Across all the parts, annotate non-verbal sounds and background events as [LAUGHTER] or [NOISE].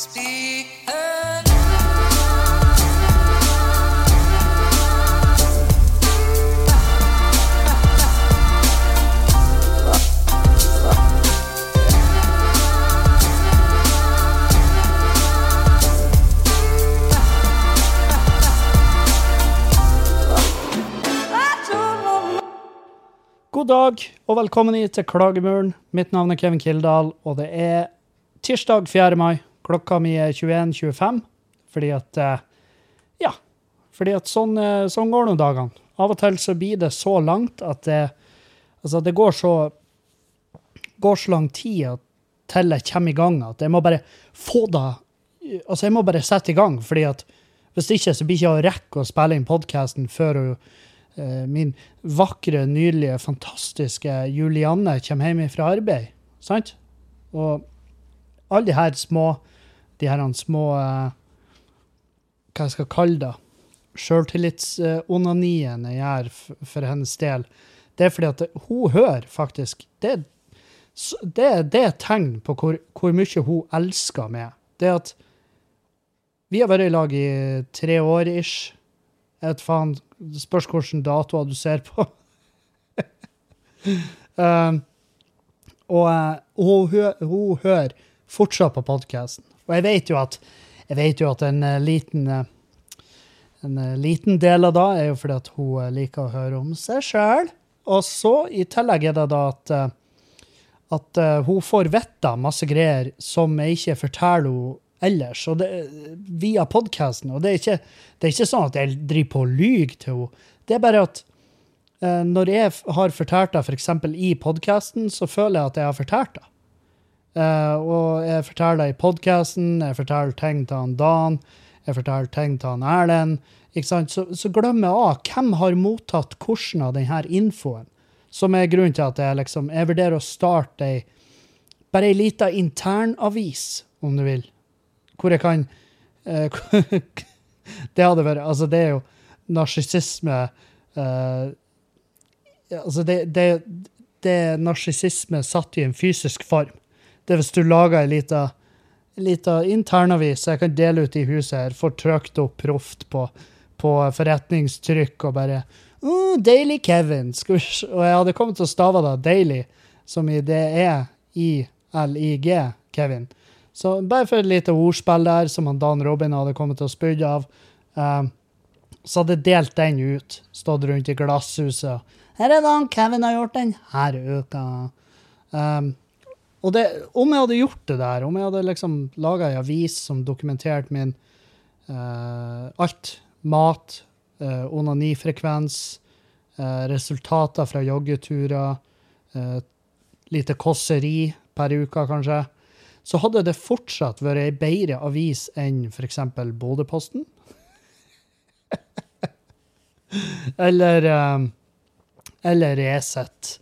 God dag og velkommen hit til Klagemuren. Mitt navn er Kevin Kildahl, og det er tirsdag 4. mai. Klokka mi er 21.25, fordi at eh, Ja. Fordi at sånn, eh, sånn går nå dagene. Av og til så blir det så langt at det Altså, det går så går så lang tid til jeg kommer i gang at jeg må bare få det Altså, jeg må bare sette i gang, fordi at hvis ikke så blir ikke jeg å rekke å spille inn podkasten før hun eh, min vakre, nydelige, fantastiske Julianne kommer hjem fra arbeid. Sant? Og alle de her små de her små eh, Hva jeg skal kalle det? Sjøltillitsonanien jeg gjør for hennes del. Det er fordi at hun hører faktisk Det, det, det er et tegn på hvor, hvor mye hun elsker meg. Det at vi har vært i lag i tre år ish. Et faen, spørs hvilke datoer du ser på. um, [LAUGHS] og uh, hun, hun, hun hører fortsatt på podkasten. Og jeg vet jo at, vet jo at en eh, liten eh, en eh, liten del av det er jo fordi at hun liker å høre om seg sjøl. Og så i tillegg er det da at, at hun får vite masse greier som jeg ikke forteller henne ellers, og det, via podkasten. Og det er, ikke, det er ikke sånn at jeg driver på og lyver til henne. Det er bare at når jeg har fortalt det f.eks. i podkasten, så føler jeg at jeg har fortalt det. Eh, og jeg forteller i podkasten, jeg forteller ting til han Dan, jeg forteller ting til han Erlend. Ikke? Så, så glemmer jeg av hvem har mottatt hvordan av denne infoen. Som er grunnen til at jeg liksom, jeg vurderer å starte ei bare ei lita internavis, om du vil. Hvor jeg kan uh, [LAUGHS] Det hadde vært Altså, det er jo narsissisme uh, Altså, det, det, det er narsissisme satt i en fysisk form. Det er hvis du lager ei lita lita internavis jeg kan dele ut i huset her, får trykt opp proft på, på forretningstrykk og bare uh, Daily Kevin. Se. Og jeg hadde kommet til å stave det Daily, som i det er I-L-I-G, Kevin. Så bare for et lite ordspill der, som han Dan Robin hadde kommet til å spydde av, eh, så hadde jeg delt den ut. Stått rundt i glasshuset. Her er det han Kevin har gjort den her uka. Um, og det, om jeg hadde gjort det der, om jeg hadde liksom laga ei avis som dokumenterte min uh, alt, mat, uh, onanifrekvens, uh, resultater fra joggeturer, lite kåseri per uke kanskje, så hadde det fortsatt vært ei bedre avis enn f.eks. Bodø-Posten. [LAUGHS] eller eh, eller Resett.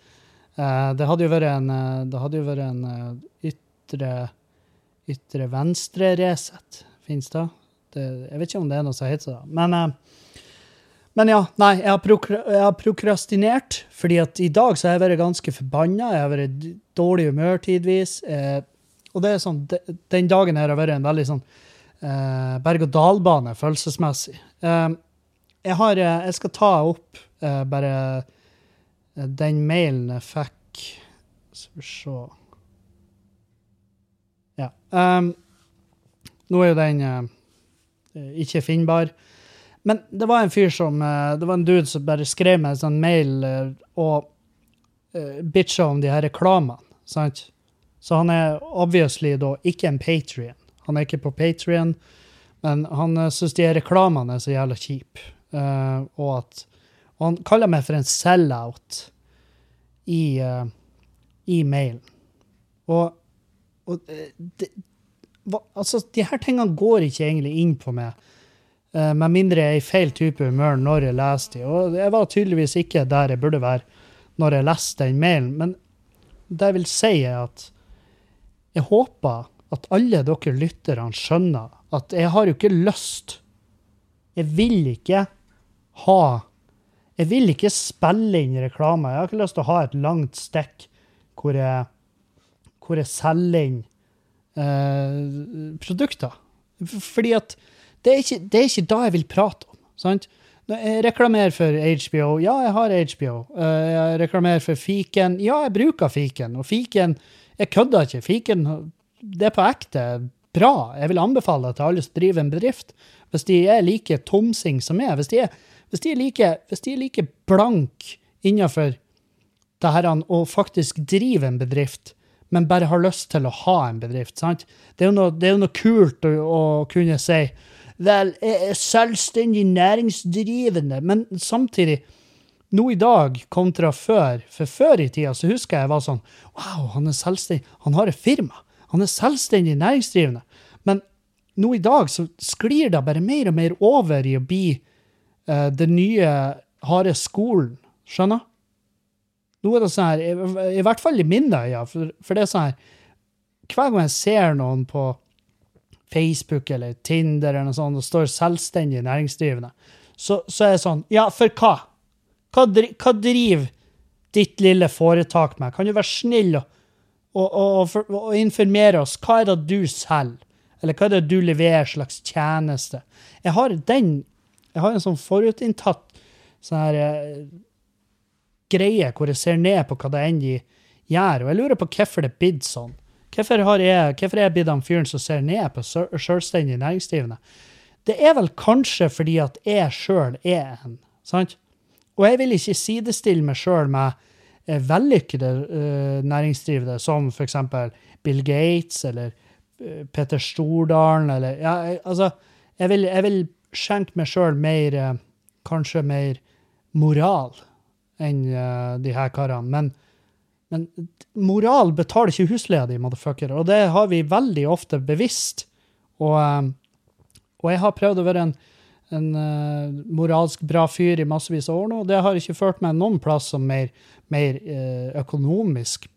Eh, det hadde jo vært en, eh, jo vært en eh, ytre, ytre venstre Resett. Fins det? det? Jeg vet ikke om det er noe som heter det. Men, men ja, nei, jeg har, prokra jeg har prokrastinert, fordi at i dag så har jeg vært ganske forbanna. Jeg har vært i dårlig humør tidvis. Og det er sånn, den dagen her har vært en veldig sånn eh, berg-og-dal-bane følelsesmessig. Eh, jeg, har, jeg skal ta opp bare den mailen jeg fikk Skal vi se Ja. Um, nå er jo den uh, ikke finnbar. Men det var en fyr som uh, Det var en dude som bare skrev meg en sånn mail uh, og bitcha om de her reklamene. Sant? Så han er obviously da ikke en patrion. Han er ikke på Patrion, men han uh, syns de reklamene er så jævla kjipe. Eh, og at og han kaller meg for en sell-out i, uh, i mailen. Og, og eh, det, hva, altså, de her tingene går ikke egentlig inn på meg, Uh, med mindre jeg er i feil type humør når jeg leser de. Og jeg var tydeligvis ikke der jeg burde være når jeg leste den mailen. Men det jeg vil si, er at jeg håper at alle dere lytterne skjønner at jeg har jo ikke lyst Jeg vil ikke ha Jeg vil ikke spille inn reklame. Jeg har ikke lyst til å ha et langt stikk hvor jeg, hvor jeg selger inn eh, produkter. Fordi at det er, ikke, det er ikke da jeg vil prate om. sant? Når Jeg reklamerer for HBO. Ja, jeg har HBO. Eh, Jeg reklamerer for fiken. Ja, jeg bruker fiken. Og fiken Jeg kødder ikke. Fiken det er på ekte bra. Jeg vil anbefale det til alle som driver en bedrift. Hvis de er like tomsing som meg, hvis de er, hvis de er, like, de er like blank innenfor det her å faktisk drive en bedrift, men bare har lyst til å ha en bedrift. sant? Det er jo noe, er noe kult å, å kunne si Vel, jeg er selvstendig næringsdrivende, men samtidig nå i dag kontra før, for før i tida så husker jeg jeg var sånn Wow, han er selvstendig, han har et firma. Han er selvstendig næringsdrivende. Men nå i dag så sklir det bare mer og mer over i å bli eh, det nye harde skolen. Skjønner? Nå er det sånn her, i, hvert fall i mine øyne, for, for det er sånn her Hver gang jeg ser noen på Facebook eller Tinder eller noe sånt, og står selvstendig næringsdrivende, så, så er det sånn Ja, for hva? Hva, dri, hva driver ditt lille foretak med? Kan du være snill og, og, og, og informere oss? Hva er det du selger? Eller hva er det du leverer slags tjeneste? Jeg har den Jeg har en sånn forutinntatt sånn her eh, greie hvor jeg ser ned på hva det enn de gjør, og jeg lurer på hvorfor det blitt sånn. Hvorfor har jeg, hvorfor er jeg blitt han fyren som ser ned på selvstendig næringsdrivende? Det er vel kanskje fordi at jeg sjøl er en, sant? Og jeg vil ikke sidestille meg sjøl med eh, vellykkede eh, næringsdrivende, som f.eks. Bill Gates eller eh, Peter Stordalen, eller ja, jeg, altså, jeg vil, jeg vil skjenke meg sjøl mer eh, Kanskje mer moral enn eh, de her karene. Men, men moral betaler ikke husleia di, motherfucker, og det har vi veldig ofte bevisst. Og, eh, og jeg har prøvd å være en, en moralsk bra fyr i massevis av år nå, og det har ikke ført meg noen plass som mer, mer økonomisk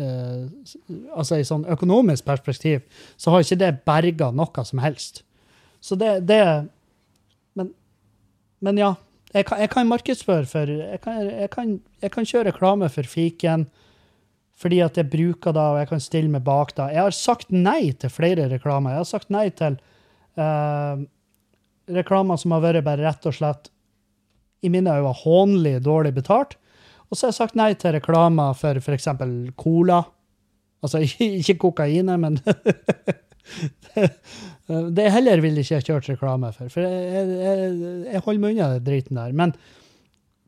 Altså i sånn økonomisk perspektiv, så har ikke det berga noe som helst. Så det, det men ja, jeg kan, jeg kan markedsføre for jeg kan, jeg, kan, jeg kan kjøre reklame for fiken fordi at jeg bruker det, og jeg kan stille meg bak det. Jeg har sagt nei til flere reklamer. Jeg har sagt nei til uh, reklamer som har vært bare rett og slett i mine øyne hånlig dårlig betalt. Og så har jeg sagt nei til reklamer for f.eks. cola. Altså [LAUGHS] ikke, kokainet, men [LAUGHS] Det heller vil ikke jeg kjørt reklame for, for jeg, jeg, jeg holder meg unna den driten der. Men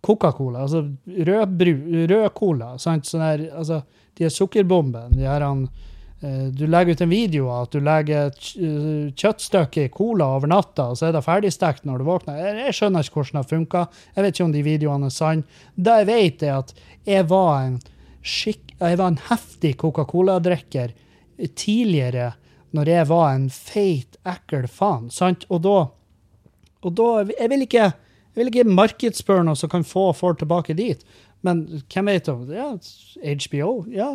Coca-Cola, altså rød, bru, rød cola, sant? Sånn her, altså, de er sukkerbomben. de er han, eh, du legger ut en video av at du legger et eh, kjøttstykke i cola over natta, og så er det ferdigstekt når du våkner. Jeg, jeg skjønner ikke hvordan det funker. Jeg vet ikke om de videoene er sanne. Det jeg vet, er at jeg var en, skikk, jeg var en heftig Coca-Cola-drikker tidligere, når jeg var en feit, ekkel faen. sant? Og da, og da Jeg vil ikke jeg vil ikke markedsspørre noe som kan få folk tilbake dit. Men hvem vet om ja, HBO? Ja.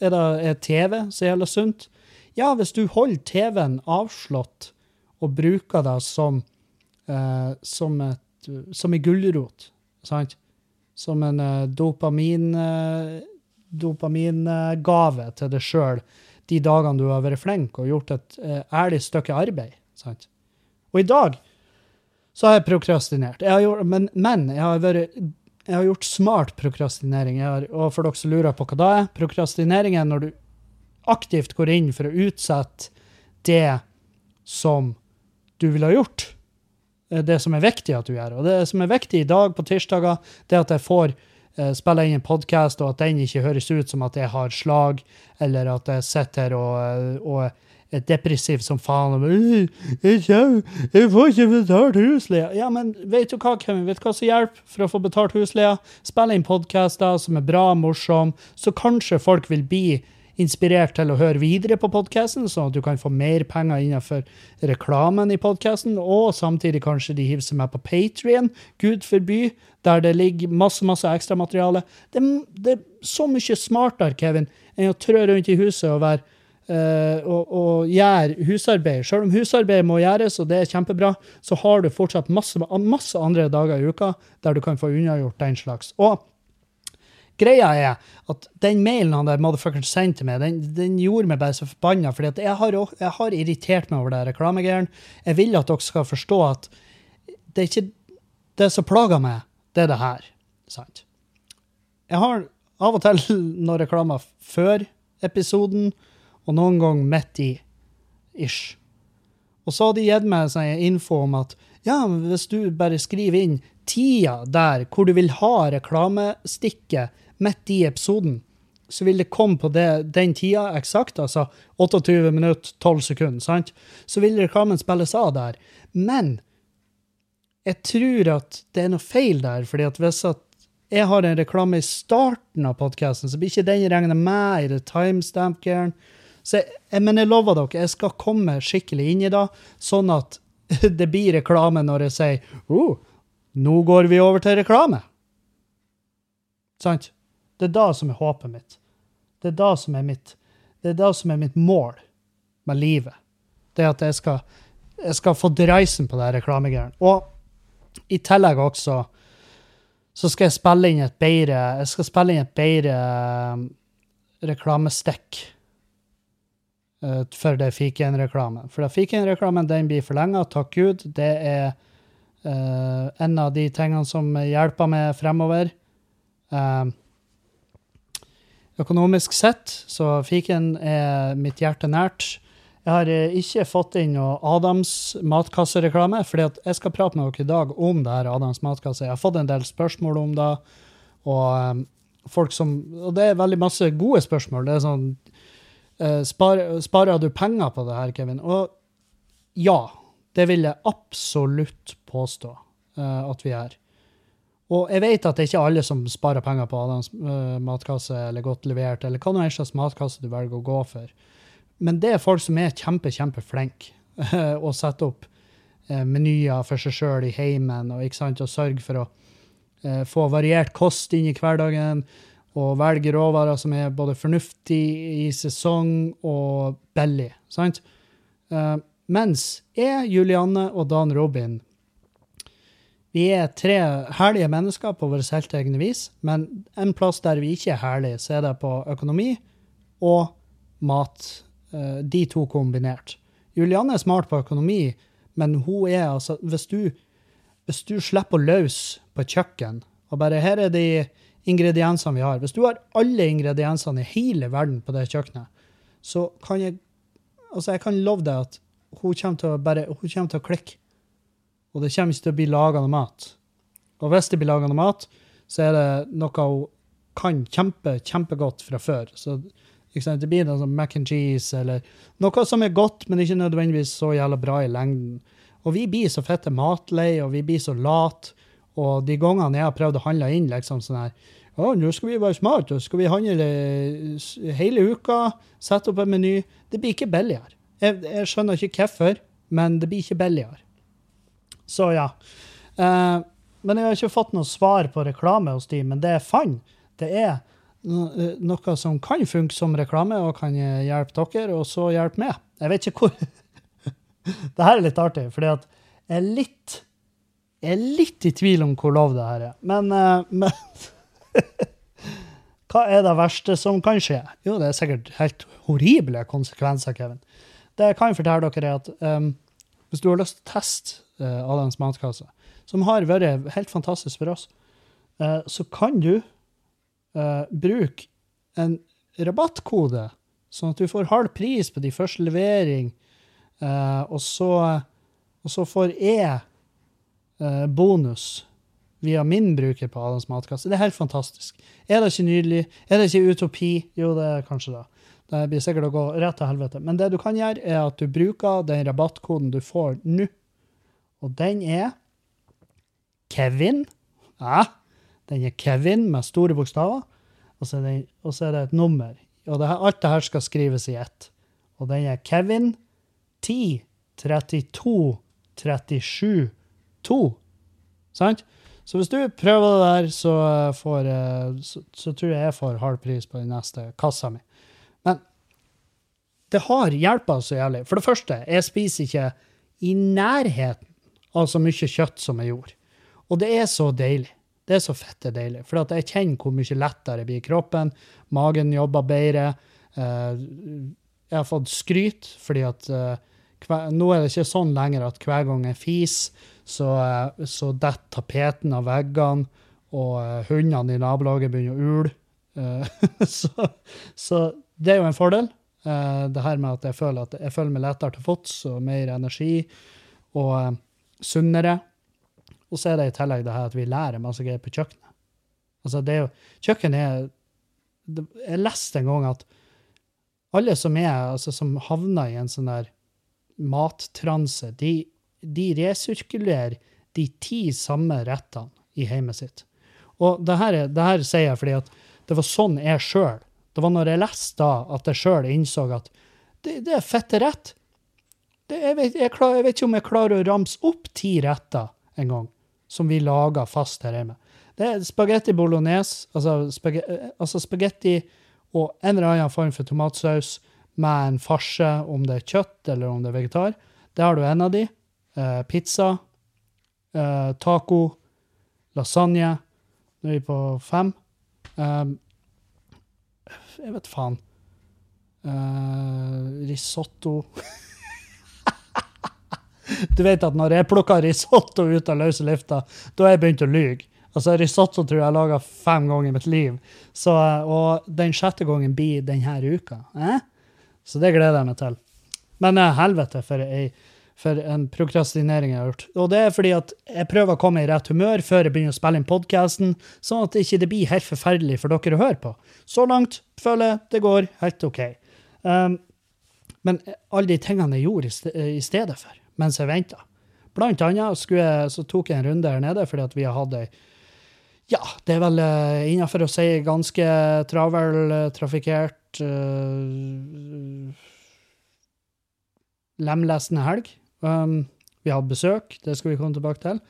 Er det er TV som gjelder sunt? Ja, hvis du holder TV-en avslått og bruker det som eh, som, et, som en gulrot, sant? Som en eh, dopamin eh, dopamingave til deg sjøl de dagene du har vært flink og gjort et eh, ærlig stykke arbeid. Sant? Og i dag så har jeg prokrastinert. Jeg har gjort, men, men jeg har, vært, jeg har gjort smart prokrastinering. Har, og for dere som lurer på hva det er, prokrastinering er når du aktivt går inn for å utsette det som du ville ha gjort. Eh, Det som er viktig at du gjør. Og det som er viktig i dag på tirsdager, det er at jeg får eh, spille inn en podkast, og at den ikke høres ut som at jeg har slag, eller at jeg sitter her og, eh, og er depressiv som faen. Og, «Øh, jeg, får ikke betalt husleia. Ja, men vet du hva, Kevin? Vet du hva som hjelper for å få betalt husleia? Spille inn podkaster som er bra, morsom, så kanskje folk vil bli inspirert til å høre videre på podkasten, sånn at du kan få mer penger innenfor reklamen i podkasten, og samtidig kanskje de hiver seg med på Patrion, gud forby, der det ligger masse masse ekstramateriale. Det, det er så mye smartere, Kevin, enn å trø rundt i huset og være Uh, og, og gjøre husarbeid. Selv om husarbeid må gjøres, og det er kjempebra, så har du fortsatt masse, masse andre dager i uka der du kan få unnagjort den slags. Og greia er at den mailen han der motherfuckeren sendte meg, den, den gjorde meg bare så forbanna, fordi jeg jeg har irritert meg over det reklamegreiene. Jeg vil at dere skal forstå at det er ikke det som plager meg, det er det her. Sant? Jeg har av og til [LAUGHS] noen reklamer før episoden, og noen ganger midt i. Ish. Og så har de gitt meg sånn info om at ja, hvis du bare skriver inn tida der hvor du vil ha reklamestikket midt i episoden, så vil det komme på det, den tida eksakt, altså 28 minutter, 12 sekunder, sant? Så vil reklamen spilles av der. Men jeg tror at det er noe feil der, fordi at hvis at jeg har en reklame i starten av podkasten, så blir ikke den regna med i det timestamp-greiene. Så jeg, jeg- Men jeg lover dere, jeg skal komme skikkelig inn i det, sånn at [LAUGHS] det blir reklame når jeg sier oh, nå går vi over til reklame. Sant? Det er da som er håpet mitt. Det er da som er mitt, det er da som er mitt mål med livet. Det at jeg skal, jeg skal få dreisen på det reklamegreiene. Og i tillegg også så skal jeg spille inn et bedre Jeg skal spille inn et bedre um, reklamestikk eh, for det fikenreklamen. For det fikenreklamen den blir forlenga, takk Gud. Det er uh, en av de tingene som hjelper meg fremover. Um, økonomisk sett, så fiken er mitt hjerte nært. Jeg har eh, ikke fått inn noe Adams matkassereklame, fordi jeg skal prate med dere i dag om det her Adams matkasse. Jeg har fått en del spørsmål om det, og um, folk som Og det er veldig masse gode spørsmål. Det er sånn eh, spar, Sparer du penger på det her, Kevin? Og ja, det vil jeg absolutt påstå eh, at vi gjør. Og jeg vet at det er ikke alle som sparer penger på Adams eh, matkasse eller Godt levert, eller hva nå enn slags matkasse du velger å gå for. Men det er folk som er kjempe, kjempeflinke å sette opp eh, menyer for seg sjøl i heimen, og, sant, og sørge for å eh, få variert kost inn i hverdagen, og velge råvarer som er både fornuftig i sesong og billig. sant? Eh, mens jeg, Julianne og Dan Robin vi er tre herlige mennesker på vårt helt egne vis, men en plass der vi ikke er herlige, så er det på økonomi og mat. Eh, De to kombinert. Julianne er smart på økonomi, men hun er altså Hvis du, hvis du slipper å løse på kjøkken, og bare her er de ingrediensene vi har Hvis du har alle ingrediensene i hele verden på det kjøkkenet, så kan jeg Altså, jeg kan love deg at hun kommer til å bare Hun kommer til å klikke. Og det kommer ikke til å bli laga noe mat. Og hvis det blir laga noe mat, så er det noe hun kan kjempe, kjempegodt fra før. Så det blir sånn mac and cheese eller noe som er godt, men ikke nødvendigvis så jævla bra i lengden. Og vi blir så fette matlei, og vi blir så late. Og de gangene jeg har prøvd å handle inn liksom sånn her Å, nå skal vi være smart, og skal vi handle hele uka, sette opp en meny. Det blir ikke billigere. Jeg, jeg skjønner ikke hvorfor, men det blir ikke billigere. Så ja. Eh, men jeg har ikke fått noe svar på reklame hos de, men det jeg fant, det er eh, noe som kan funke som reklame og kan eh, hjelpe dere, og så hjelpe meg. Jeg vet ikke hvor [LAUGHS] Det her er litt artig, fordi at jeg er litt jeg er litt i tvil om hvor lov det her er. Men, eh, [LAUGHS] men Hva er det verste som kan skje? Jo, det er sikkert helt horrible konsekvenser, Kevin. Det jeg kan fortelle dere, er at um, hvis du har lyst til å teste uh, Adams matkasse, som har vært helt fantastisk for oss, uh, så kan du eh, bruke en rabattkode, sånn at du får halv pris på de første levering, uh, og, så, og så får jeg uh, bonus via min bruker på Adams matkasse. Det er helt fantastisk. Er det ikke nydelig? Er det ikke utopi? Jo, det er kanskje det. Det blir sikkert å gå rett til helvete. Men det du kan gjøre, er at du bruker den rabattkoden du får nå. Og den er Kevin. Ja, den er Kevin med store bokstaver. Og så er det, og så er det et nummer. Og det her, alt det her skal skrives i ett. Og den er Kevin 10 32 37 2. Sant? Så hvis du prøver det der, så, får, eh, så, så tror jeg jeg får halv pris på den neste kassa mi. Men det har hjulpet så jævlig. For det første, jeg spiser ikke i nærheten av så mye kjøtt som jeg gjorde. Og det er så deilig. Det er så fette deilig. For jeg kjenner hvor mye lettere det blir i kroppen. Magen jobber bedre. Eh, jeg har fått skryt, fordi at eh, nå er det ikke sånn lenger at hver gang jeg fiser, så, eh, så detter tapeten av veggene, og hundene i nabolaget begynner å ule. [LAUGHS] Så, så det er jo en fordel. Det her med at jeg føler, at jeg føler meg lettere til fots og mer energi og sunnere. Og så er det i tillegg det her at vi lærer masse greier på kjøkkenet. Altså det er jo, Kjøkkenet er det- Jeg leste en gang at alle som er, altså som havner i en sånn der mattranse, de, de resirkulerer de ti samme rettene i heimet sitt. Og det her, er- det her sier jeg fordi at det var sånn jeg sjøl Det var når jeg leste da, at jeg sjøl innså at det, det er fette rett. Det, jeg, vet, jeg, klar, jeg vet ikke om jeg klarer å ramse opp ti retter en gang som vi lager fast her hjemme. Det er spagetti bolognese, altså, spage, altså spagetti og en eller annen form for tomatsaus med en farse, om det er kjøtt eller om det er vegetar. Det har du en av de. Eh, pizza, eh, taco, lasagne. Nå er vi på fem. Eh, jeg vet faen. Eh, risotto [LAUGHS] Du vet at når jeg plukker risotto ut av løse lufta, da har jeg begynt å lyge. Altså, risotto tror jeg jeg har laga fem ganger i mitt liv. Så, og den sjette gangen blir denne uka. Eh? Så det gleder jeg meg til. Men eh, helvete for, ei, for en prokrastinering jeg har gjort. Og det er fordi at jeg prøver å komme i rett humør før jeg begynner å spille inn podkasten, sånn at det ikke blir helt forferdelig for dere å høre på. Så langt føler jeg det går helt OK. Um, men alle de tingene jeg gjorde i i stedet for, mens jeg venta Blant annet jeg, så tok jeg en runde her nede fordi at vi har hatt ei ja, det er vel uh, innafor å si ganske travel, eh, trafikkert uh, Lemlestende helg. Um, vi hadde besøk, det skal vi komme tilbake til.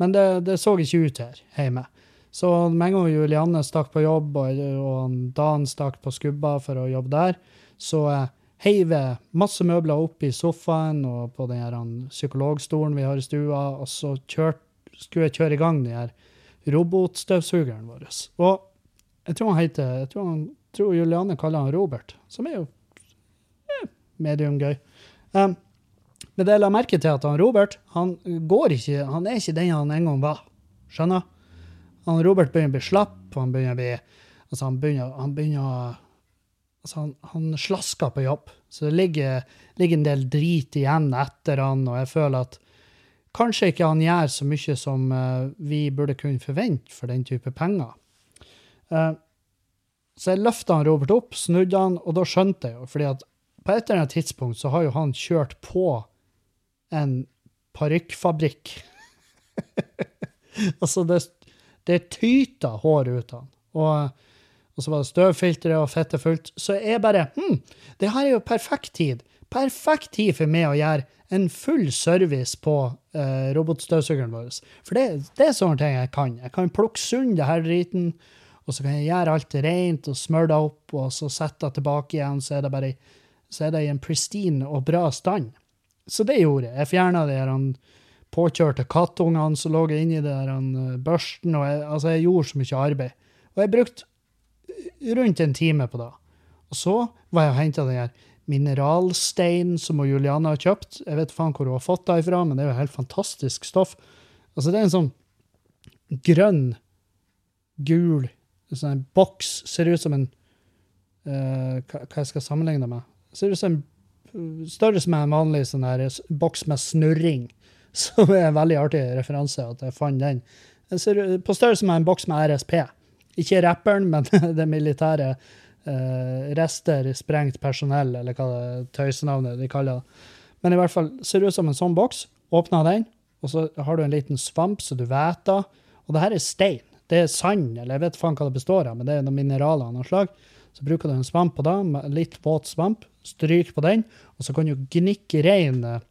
Men det, det så ikke ut her hjemme. Så med en gang Julianne stakk på jobb, og, og Dan stakk på skubba for å jobbe der, så uh, heiv masse møbler opp i sofaen og på den her, psykologstolen vi har i stua, og så kjørt, skulle jeg kjøre i gang den her robotstøvsugeren vår. Og jeg tror han heter jeg tror, han, tror Juliane kaller han Robert, som er jo eh, medium gøy. Um, men det jeg la merke til at han Robert han går ikke, han er ikke den han en gang var. Skjønner? Han Robert begynner å bli slapp, han begynner å bli altså han begynner, han begynner altså han, han slasker på jobb. Så det ligger, ligger en del drit igjen etter han, og jeg føler at kanskje ikke han gjør så mye som eh, vi burde kunne forvente for den type penger. Eh, så jeg løfta Robert opp, snudde han, og da skjønte jeg jo, fordi at på et eller annet tidspunkt så har jo han kjørt på en parykkfabrikk. [LAUGHS] altså, det, det tyter hår ut av han. Og, og så var det støvfiltre og fettet fullt. Så jeg bare hm, det her er jo perfekt tid. Perfekt tid for meg å gjøre en full service på eh, robotstøvsugeren vår. For det, det er sånne ting jeg kan. Jeg kan plukke sund det her driten, og så kan jeg gjøre alt rent og smøre det opp, og så sette det tilbake igjen, så er det bare så er det i en pristine og bra stand. Så det gjorde jeg. Jeg fjerna de her påkjørte kattungene som lå inni der eh, børsten, og jeg, altså jeg gjorde så mye arbeid. Og jeg brukte rundt en time på det. Og så var jeg og henta den her mineralstein som Juliana har kjøpt. Jeg vet faen hvor hun har fått det ifra, men det er jo helt fantastisk stoff. Altså, det er en sånn grønn, gul sånn en boks. Ser ut som en uh, hva, jeg skal sammenligne med? Ser ut som en større som en vanlig sånn her boks med snurring. [LAUGHS] Som er en veldig artig referanse at jeg fant den. Den ser på størrelse med en boks med RSP. Ikke rapperen, men [LAUGHS] det militære eh, rester, sprengt personell, eller hva det tøysenavnet de kaller det. Men i hvert fall ser ut som en sånn boks. Åpner den, og så har du en liten svamp så du av. Og det her er stein. Det er sand, eller jeg vet faen hva det består av, men det er noen mineraler av noe slag. Så bruker du en svamp på det, litt våt svamp, stryk på den, og så kan du gnikke rein eh,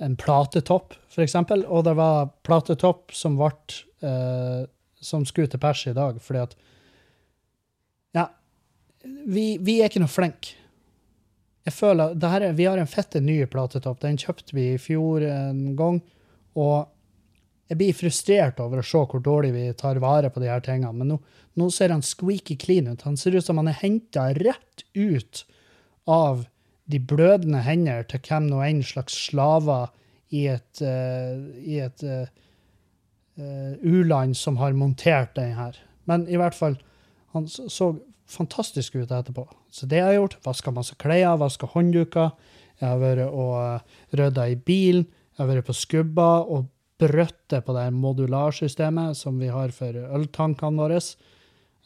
en platetopp, eksempel. Og det var platetopp som ble eh, som skulle til pers i dag, fordi at Ja, vi, vi er ikke noe flinke. Jeg føler her er, Vi har en fette ny platetopp. Den kjøpte vi i fjor en gang. Og jeg blir frustrert over å se hvor dårlig vi tar vare på de her tingene. Men nå, nå ser han squeaky clean ut. Han ser ut som han er henta rett ut av de blødende hender til hvem nå enn slags slaver i et, uh, i et eh, u-land som har montert den her. Men i hvert fall, han så, fantastisk ut etterpå. Så det har jeg gjort. Vaska masse klær, vaska håndduker. Jeg har vært og uh, rydda i bilen. Jeg har vært på skubba og brøtte på det modularsystemet som vi har for øltankene våre.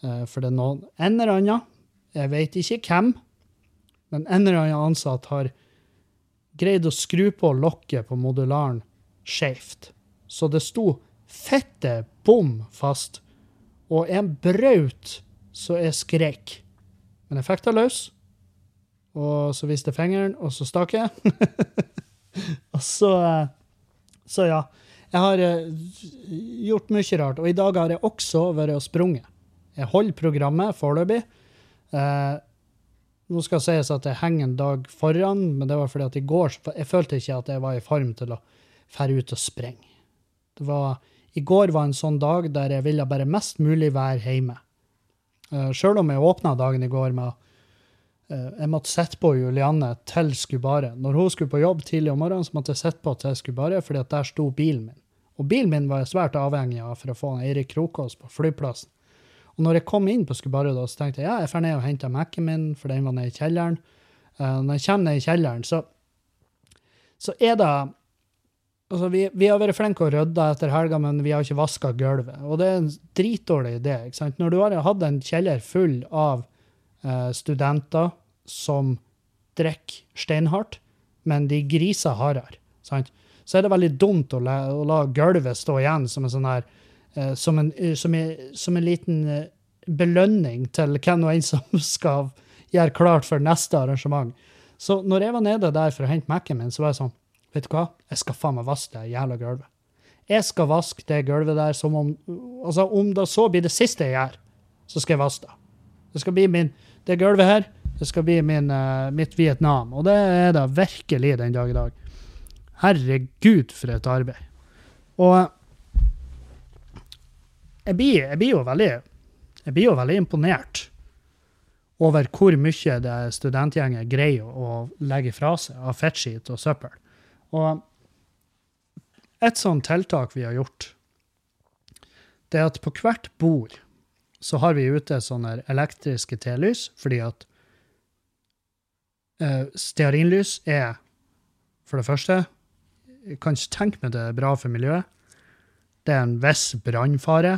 Eh, for det er noen en eller annen, jeg vet ikke hvem, men en eller annen ansatt har greid å skru på lokket på modularen skjevt. Så det sto fette bom fast, og en braut så jeg skrek. Men jeg fikk det løs, og så viste fingeren, og så stakk jeg. [LAUGHS] og så eh, Så ja. Jeg har eh, gjort mye rart, og i dag har jeg også vært og sprunget. Jeg holder programmet foreløpig. Eh, nå skal det sies at jeg henger en dag foran, men det var fordi at i går jeg følte ikke at jeg var i form til å fære ut og sprenge. Det var, I går var en sånn dag der jeg ville bare mest mulig være hjemme. Uh, Sjøl om jeg åpna dagen i går med uh, Jeg måtte sitte på Julianne til Skubare. Når hun skulle på jobb tidlig om morgenen, så måtte jeg sitte på til Skubare, fordi at der sto bilen min. Og bilen min var jeg svært avhengig av for å få Eirik Krokås på flyplassen. Og når jeg kom inn på Skubare, da, så tenkte jeg ja, jeg drar ned og henter Mac-en min, for den var nede i kjelleren. Uh, når jeg kommer ned i kjelleren, så, så er det Altså, vi, vi har vært flinke å rydda etter helga, men vi har ikke vaska gulvet. Og det er en dritdårlig idé. ikke sant? Når du har hatt en kjeller full av eh, studenter som drikker steinhardt, men de griser hardere, sant? så er det veldig dumt å la, å la gulvet stå igjen som en sånn her eh, som, en, som, en, som en liten eh, belønning til hvem og en [LAUGHS] som skal gjøre klart for neste arrangement. Så når jeg var nede der for å hente Mac-en min, så var jeg sånn Vet du hva? Jeg skal faen meg vaske det jævla gulvet. Jeg skal vaske det gulvet der som om Altså, om det så blir det siste jeg gjør, så skal jeg vaske det. Det skal bli min Det gulvet her, det skal bli min, uh, mitt Vietnam. Og det er det virkelig den dag i dag. Herregud, for et arbeid. Og jeg blir, jeg blir, jo veldig jeg blir jo veldig imponert over hvor mye det studentgjengen greier å legge fra seg av fettskit og søppel. Og et sånt tiltak vi har gjort, det er at på hvert bord så har vi ute sånne elektriske telys, fordi at uh, stearinlys er for det første Jeg kan ikke tenke meg det er bra for miljøet. Det er en viss brannfare.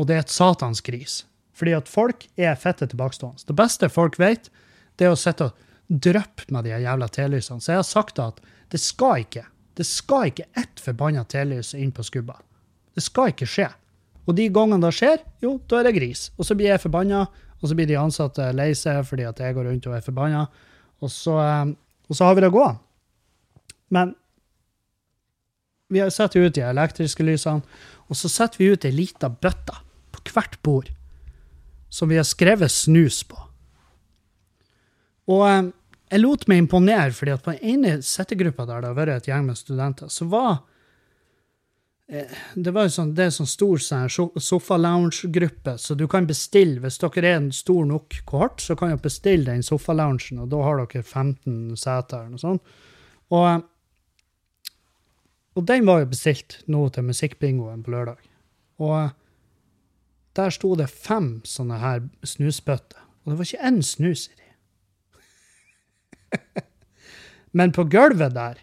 Og det er et satans gris. Fordi at folk er fette tilbakestående. Det beste folk vet, det er å sitte og dryppe med de jævla telysene. Så jeg har sagt at det skal ikke. Det skal ikke ett forbanna telys inn på skubba. Det skal ikke skje. Og de gangene det skjer, jo, da er det gris. Og så blir jeg forbanna, og så blir de ansatte lei seg fordi at jeg går rundt og er forbanna. Og så, eh, og så har vi det gående. Men vi satt ut de elektriske lysene, og så setter vi ut ei lita bøtte på hvert bord som vi har skrevet snus på. Og eh, jeg lot meg imponere, fordi at på den ene settegruppa der det har vært et gjeng med studenter, så var eh, det var sånn, det er sånn stor sånn sofa-lounge-gruppe, så du kan bestille Hvis dere er en stor nok kohort, så kan dere bestille den sofa-loungen, og da har dere 15 seter eller noe sånt. Og, og den var jo bestilt nå til musikkbingoen på lørdag. Og der sto det fem sånne her snusbøtter, og det var ikke én snus i de. [LAUGHS] Men på gulvet der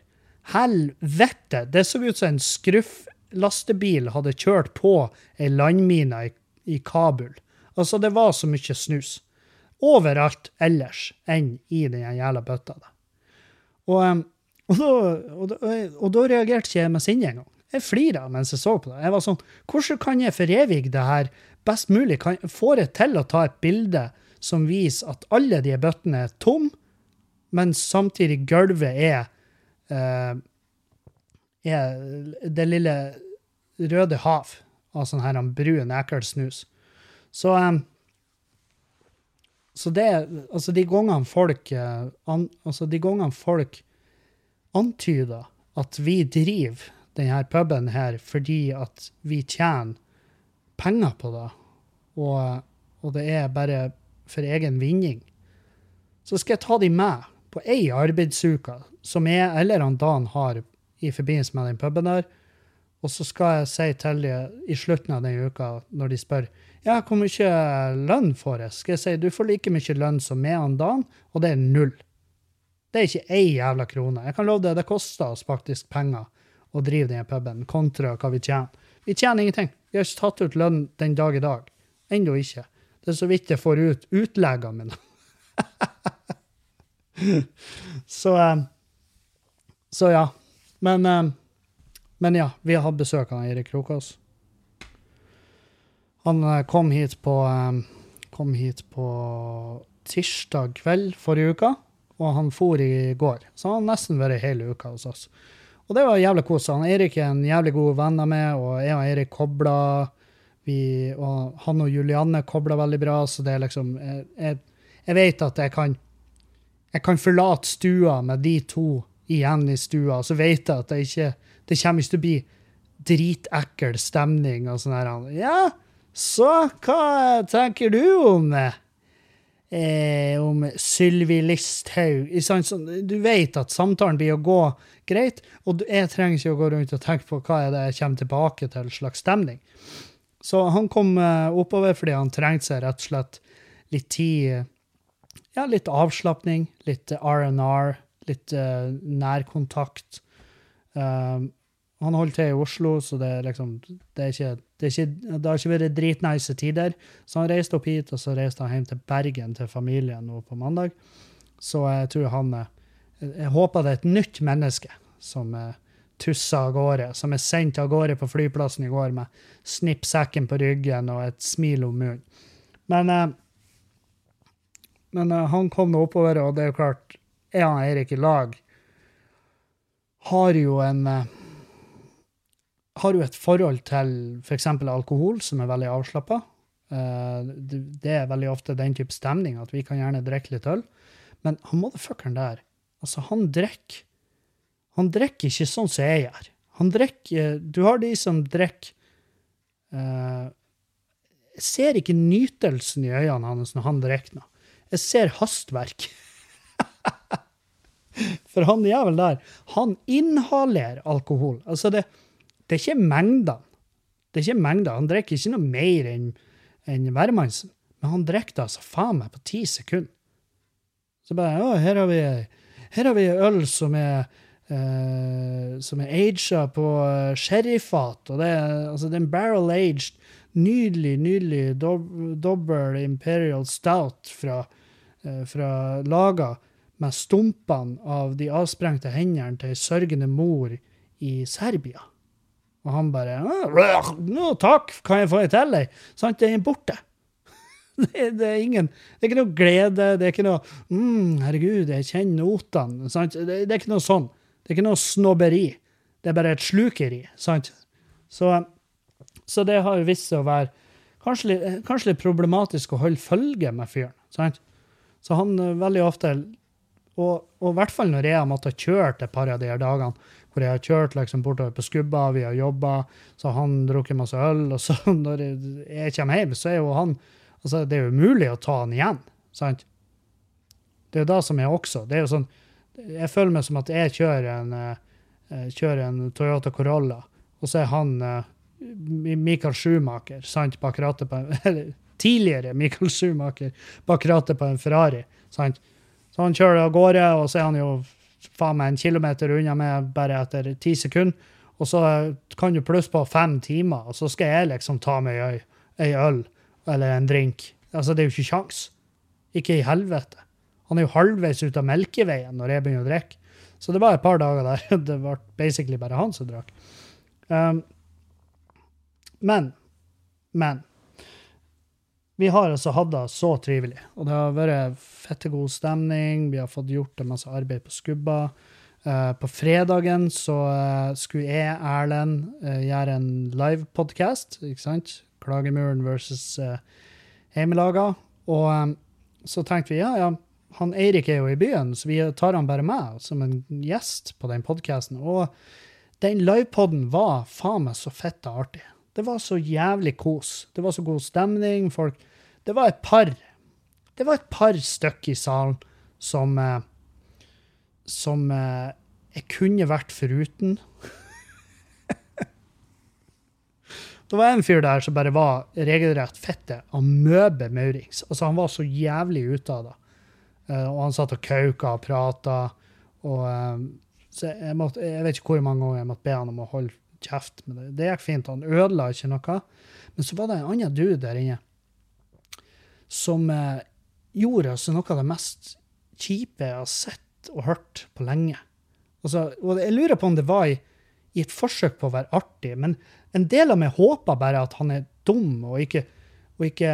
Helvete! Det så ut som en skrufflastebil hadde kjørt på ei landmine i, i Kabul. Altså, det var så mye snus. Overalt ellers enn i den jævla bøtta. Og, og, da, og, da, og da reagerte ikke jeg med sinne engang. Jeg flira mens jeg så på det. Jeg var sånn Hvordan kan jeg forevige det her best mulig? Kan, får jeg til å ta et bilde som viser at alle de bøttene er tomme? Men samtidig gulvet er uh, er det lille røde hav av sånn her brun, ekkel snus. Så um, så det Altså, de gangene folk uh, an, Altså, de gangene folk antyder at vi driver denne puben her fordi at vi tjener penger på det, og, og det er bare for egen vinning, så skal jeg ta de med på ei arbeidsuke som jeg eller han Dan har i forbindelse med den puben der. Og så skal jeg si til dem i slutten av den uka, når de spør ja, hvor mye lønn får jeg, skal jeg si du får like mye lønn som meg og Dan, og det er null. Det er ikke ei jævla krone. Jeg kan love deg, det koster oss faktisk penger å drive den puben, kontra hva vi tjener. Vi tjener ingenting. Vi har ikke tatt ut lønn den dag i dag. Ennå ikke. Det er så vidt jeg får ut utleggene mine. [LAUGHS] så eh, Så ja. Men, eh, men ja, vi har besøk av Eirik Krokås. Han eh, kom hit på kom hit på tirsdag kveld forrige uke, og han for i går. Så han har nesten vært hele uka hos oss. Og det var jævlig kos. Han Eirik er en jævlig god venn av meg, og jeg og Eirik kobla. Og han og Julianne kobla veldig bra, så det er liksom Jeg, jeg, jeg vet at jeg kan jeg kan forlate stua med de to igjen i stua, så vet jeg at det ikke det kommer ikke til å bli dritekkel stemning og sånn her. Ja, så hva tenker du om eh, om Sylvi Listhaug? Du vet at samtalen blir å gå greit, og jeg trenger ikke å gå rundt og tenke på hva er det jeg kommer tilbake til slags stemning. Så han kom eh, oppover fordi han trengte seg rett og slett litt tid ja, litt avslapning, litt R&R, litt uh, nærkontakt. Um, han holder til i Oslo, så det er liksom Det, er ikke, det, er ikke, det har ikke vært dritnice tider. Så han reiste opp hit, og så reiste han hjem til Bergen til familien nå på mandag. Så jeg tror han Jeg håper det er et nytt menneske som uh, tusser av gårde, som er sendt av gårde på flyplassen i går med snippsekken på ryggen og et smil om munnen. Men uh, men uh, han kom nå oppover, og det er jo klart Er han Eirik i lag har jo en uh, Har jo et forhold til f.eks. Alkohol som er veldig avslappa. Uh, det, det, er veldig ofte den type stemning at vi kan gjerne drikke litt øl. Men han motherfuckeren der, altså, han drikker Han drikker ikke sånn som jeg gjør. Han drikker Du har de som drikker Jeg ser ikke nytelsen i øynene hans når han drikker noe. Jeg ser hastverk. For han jævelen der, han inhalerer alkohol. Altså, det, det er ikke mengdene. Det er ikke mengder. Han drikker ikke noe mer enn en hvermannsen. Men han drikker det altså faen meg på ti sekunder. Så bare Å, her har vi, her har vi øl som er uh, som er aga på sherryfat. Og det er, altså, det er en barrel-aged, nydelig, nydelig dobbel imperial stout fra Eh, fra laga med stumpene av de avsprengte hendene til ei sørgende mor i Serbia. Og han bare no, 'Takk, kan jeg få ei til, ei?' Sant, det er borte. [LAUGHS] Det, det, er ingen, det er ikke noe glede, det er ikke noe mm, 'Herregud, jeg kjenner notene.' Sant? Det, det, er ikke noe sånn. Det er ikke noe snobberi. Det er bare et slukeri. Sant? Så, så det har vist seg å være kanskje litt, kanskje litt problematisk å holde følge med fyren. sant? Så han eh, veldig ofte og, og, i hvert fall når jeg har måttet kjørt et par av de her dagene, hvor jeg har kjørt liksom bortover på skubba, vi har jobba, så har han drukket masse øl, og så [LAUGHS] når jeg kommer hjem, så er jo han altså Det er jo umulig å ta han igjen, sant? Det er jo det som er også. Det er jo sånn Jeg føler meg som at jeg kjører en, uh, kjører en Toyota Corolla, og så er han Michael Schumacher sant, bak rattet på [LAUGHS] Eller tidligere Michael Schumacher bak rattet på en Ferrari. Sant? Så han kjører av gårde, og så er han jo faen meg en kilometer unna meg bare etter ti sekunder. Og så kan du plusse på fem timer, og så skal jeg liksom ta meg ei, ei øl eller en drink. Altså, det er jo ikke kjangs. Ikke i helvete. Han er jo halvveis ut av Melkeveien når jeg begynner å drikke. Så det var et par dager der [LAUGHS] det var basically bare han som drakk. Um, men, men vi har altså hatt det så trivelig. Og det har vært fette god stemning. Vi har fått gjort en masse arbeid på skubba. Uh, på fredagen så uh, skulle jeg, Erlend, uh, gjøre en livepodkast. Klagemuren versus Heimelaga. Og um, så tenkte vi ja, ja, han Eirik er jo i byen, så vi tar han bare med som en gjest på den podkasten. Og den livepoden var faen meg så fette artig. Det var så jævlig kos. Det var så god stemning. Folk Det var et par Det var et par stykk i salen som eh, Som eh, jeg kunne vært foruten. [LAUGHS] Det var en fyr der som bare var regelrett fette amøbe maurings. Altså, han var så jævlig ute av det. Eh, og han satt og kauka og prata. Og så jeg, måtte, jeg vet ikke hvor mange ganger jeg måtte be han om å holde kjeft. Men det, det gikk fint. Han ødela ikke noe. Men så var det en annen dude der inne som eh, gjorde altså noe av det mest kjipe jeg har sett og hørt på lenge. Altså, og jeg lurer på om det var i, i et forsøk på å være artig, men en del av meg håper bare at han er dum og ikke, og ikke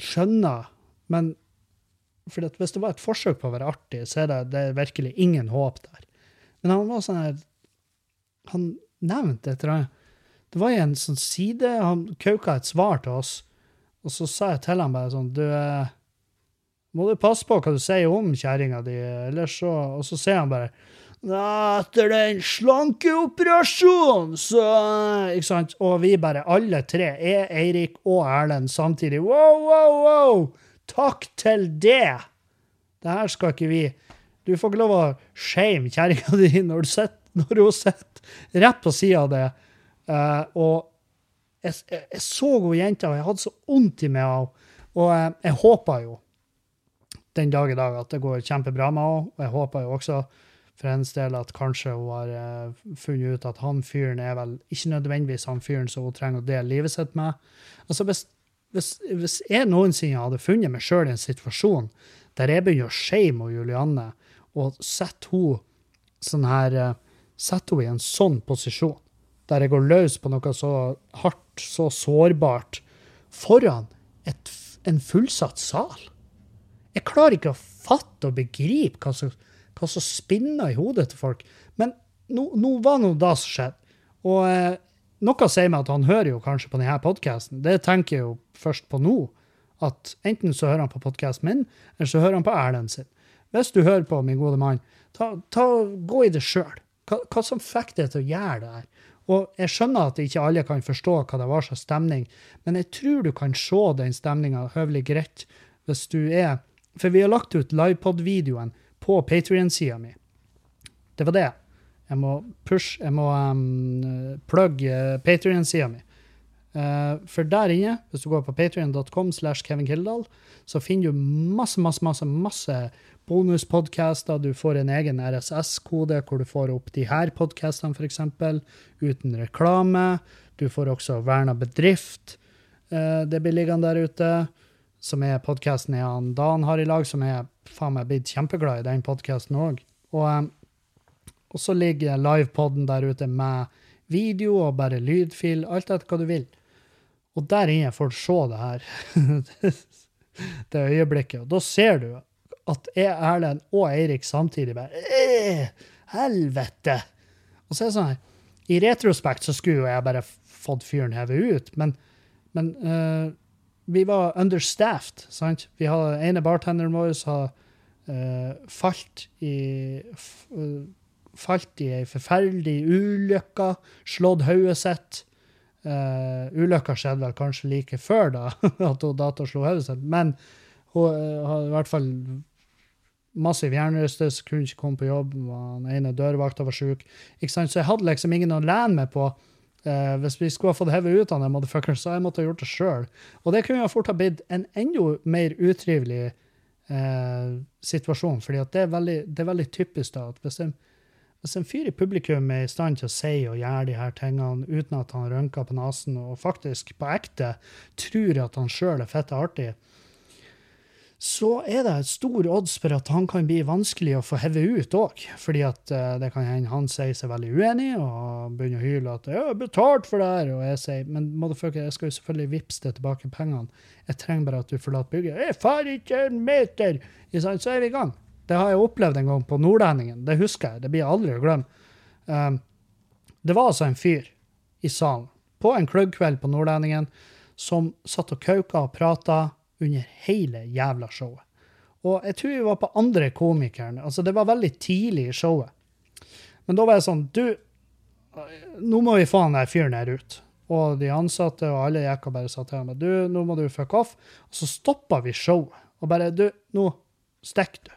skjønner. Men hvis det var et forsøk på å være artig, så er det, det er virkelig ingen håp der. Men han var sånn her Han nevnte et eller annet. Det var i en sånn side Han kauka et svar til oss, og så sa jeg til ham bare sånn Du, eh, må du passe på hva du sier om kjerringa di, ellers så Og så sier han bare «Ja, etter den slankeoperasjonen, så Ikke sant? Og vi bare, alle tre, jeg, Eirik og Erlend, samtidig. Wow, wow, wow! Takk til det! Det her skal ikke vi Du får ikke lov å shame kjerringa di når, når hun sitter rett på sida av det. Uh, og jeg, jeg, jeg så hun jenta, og jeg hadde så vondt i meg av. Og eh, jeg håper jo den dag i dag at det går kjempebra med henne. Og jeg håper jo også for hennes del at kanskje hun har uh, funnet ut at han fyren er vel ikke nødvendigvis han fyren som hun trenger å dele livet sitt med. Altså hvis, hvis, hvis jeg noensinne hadde funnet meg sjøl i en situasjon der jeg begynner å shame og Julianne, og setter hun sånn her eh, Setter henne i en sånn posisjon, der jeg går løs på noe så hardt, så sårbart, foran et, en fullsatt sal. Jeg klarer ikke å fatte og begripe hva som, spinner i hodet til folk. Men nå, nå var nå da som skjedde. Og eh, noe sier meg at han hører jo kanskje på denne podkasten. Det tenker jeg jo først på nå. At enten så hører han på podkasten min, eller så hører han på Erlend sin. Hvis du hører på, min gode mann, ta, ta, gå i det sjøl. Hva, hva som fikk deg til å gjøre det her? Og jeg skjønner at ikke alle kan forstå hva det var slags stemning, men jeg tror du kan se den stemninga høvelig greit hvis du er For vi har lagt ut livepod-videoen på Patrion-sida mi. Det var det. Jeg må push, jeg må um, plugge Patrion-sida mi. Uh, for der inne, hvis du går på patrion.com slash Kevin Kildahl, så finner du masse, masse, masse, masse bonuspodcaster. Du får en egen RSS-kode hvor du får opp de her podkastene, f.eks., uten reklame. Du får også Verna bedrift. Eh, det blir liggende der ute. Som er podkasten jeg og Dan har i lag, som er faen meg blitt kjempeglad i den podkasten òg. Og, eh, og så ligger livepoden der ute med video og bare lydfil, alt etter hva du vil. Og der inne får du se det her. [LAUGHS] det øyeblikket. Og da ser du at jeg, Erlend og Eirik samtidig bare «Eh, Helvete! Og så er det sånn her I retrospekt så skulle jo jeg bare fått fyren hevet ut, men, men uh, vi var understaffed, sant? Vi hadde ene bartenderen vår som uh, falt i eh, Falt i ei forferdelig ulykke, slått hodet sitt. Uh, ulykka skjedde vel kanskje like før da, [LAUGHS] at hun data slo hodet sitt, men hun uh, hadde i hvert fall massiv hjernerystelse, kunne ikke komme på jobb, den ene dørvakta var sjuk. Så jeg hadde liksom ingen å lene meg på. Eh, hvis vi skulle ha fått hevet ut av den motherfuckeren, så jeg måtte ha gjort det sjøl. Og det kunne jo fort ha blitt en enda mer utrivelig eh, situasjon, fordi det er veldig, det er veldig typisk da, at hvis en, hvis en fyr i publikum er i stand til å si og gjøre de her tingene uten at han rønker på nesen, og faktisk på ekte tror at han sjøl er fette artig, så er det et stor odds for at han kan bli vanskelig å få hevet ut òg. Fordi at eh, det kan hende han sier seg veldig uenig og begynner å hyle at 'jeg har betalt for det her', og jeg sier 'men motherfucker, jeg skal jo selvfølgelig vippse deg tilbake pengene'. Jeg trenger bare at du forlater bygget. 'Jeg far ikke en meter!' Så er vi i gang. Det har jeg opplevd en gang på Nordlendingen. Det husker jeg. Det blir jeg aldri å glemme. Um, det var altså en fyr i salen på en klubbkveld på Nordlendingen som satt og kauka og prata under hele jævla showet. Og jeg tror vi var på andre komikeren. Altså, det var veldig tidlig i showet. Men da var jeg sånn Du, nå må vi få han der fyren her ut. Og de ansatte og alle gikk og bare sa til ham du, nå må du fuck off. Og så stoppa vi showet. Og bare du, nå stikker du.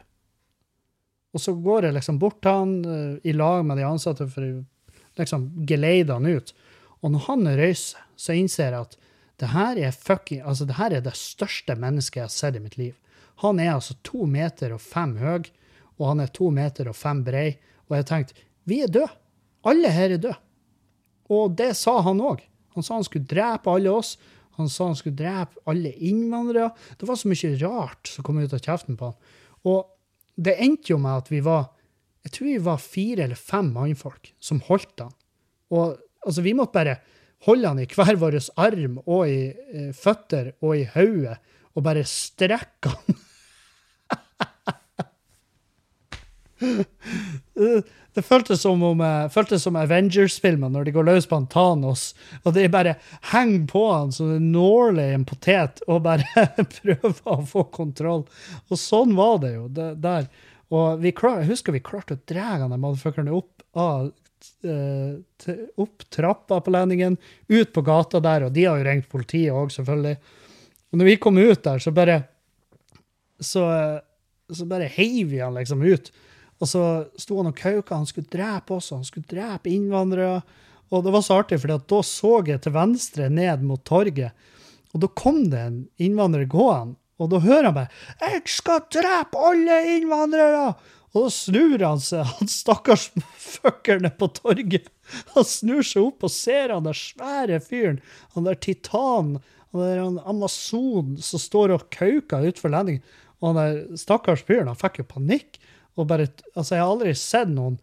Og så går jeg liksom bort til han eh, i lag med de ansatte for å liksom geleide han ut. Og når han røyser, så innser jeg at det her er fucking, altså det her er det største mennesket jeg har sett i mitt liv. Han er altså to meter og fem høy, og han er to meter og fem brei. Og jeg tenkte, vi er døde. Alle her er døde. Og det sa han òg. Han sa han skulle drepe alle oss. Han sa han skulle drepe alle innvandrere. Det var så mye rart som kom ut av kjeften på han. Og det endte jo med at vi var jeg tror vi var fire eller fem mannfolk som holdt han. Og altså, vi måtte bare holde han i hver vår arm og i eh, føtter og i hodet og bare strekke han. Det føltes som, om, eh, som Avengers-filmer når de går løs på han Thanos, og de bare henger på han som en nåle i en potet og bare [LAUGHS] prøver å få kontroll. Og sånn var det jo det, der. Og vi klar, jeg husker vi klarte å dra han motherfuckeren opp av eh, opp trappa på landingen, ut på gata der, og de har jo ringt politiet òg, selvfølgelig. Og når vi kom ut der, så bare så, så bare heiv vi han liksom ut. Og så sto han og kauka, han skulle drepe oss, han skulle drepe innvandrere. Og det var så artig, for da så jeg til venstre ned mot torget, og da kom det en innvandrer gående, og da hører han bare 'Jeg skal drepe alle innvandrere!' Og snur han seg, han stakkars fuckeren på torget. Han snur seg opp og ser han der svære fyren, han der titan, han der amazon som står og kauker utfor landingen. Og han der stakkars fyren, han fikk jo panikk. Og bare, altså Jeg har aldri sett noen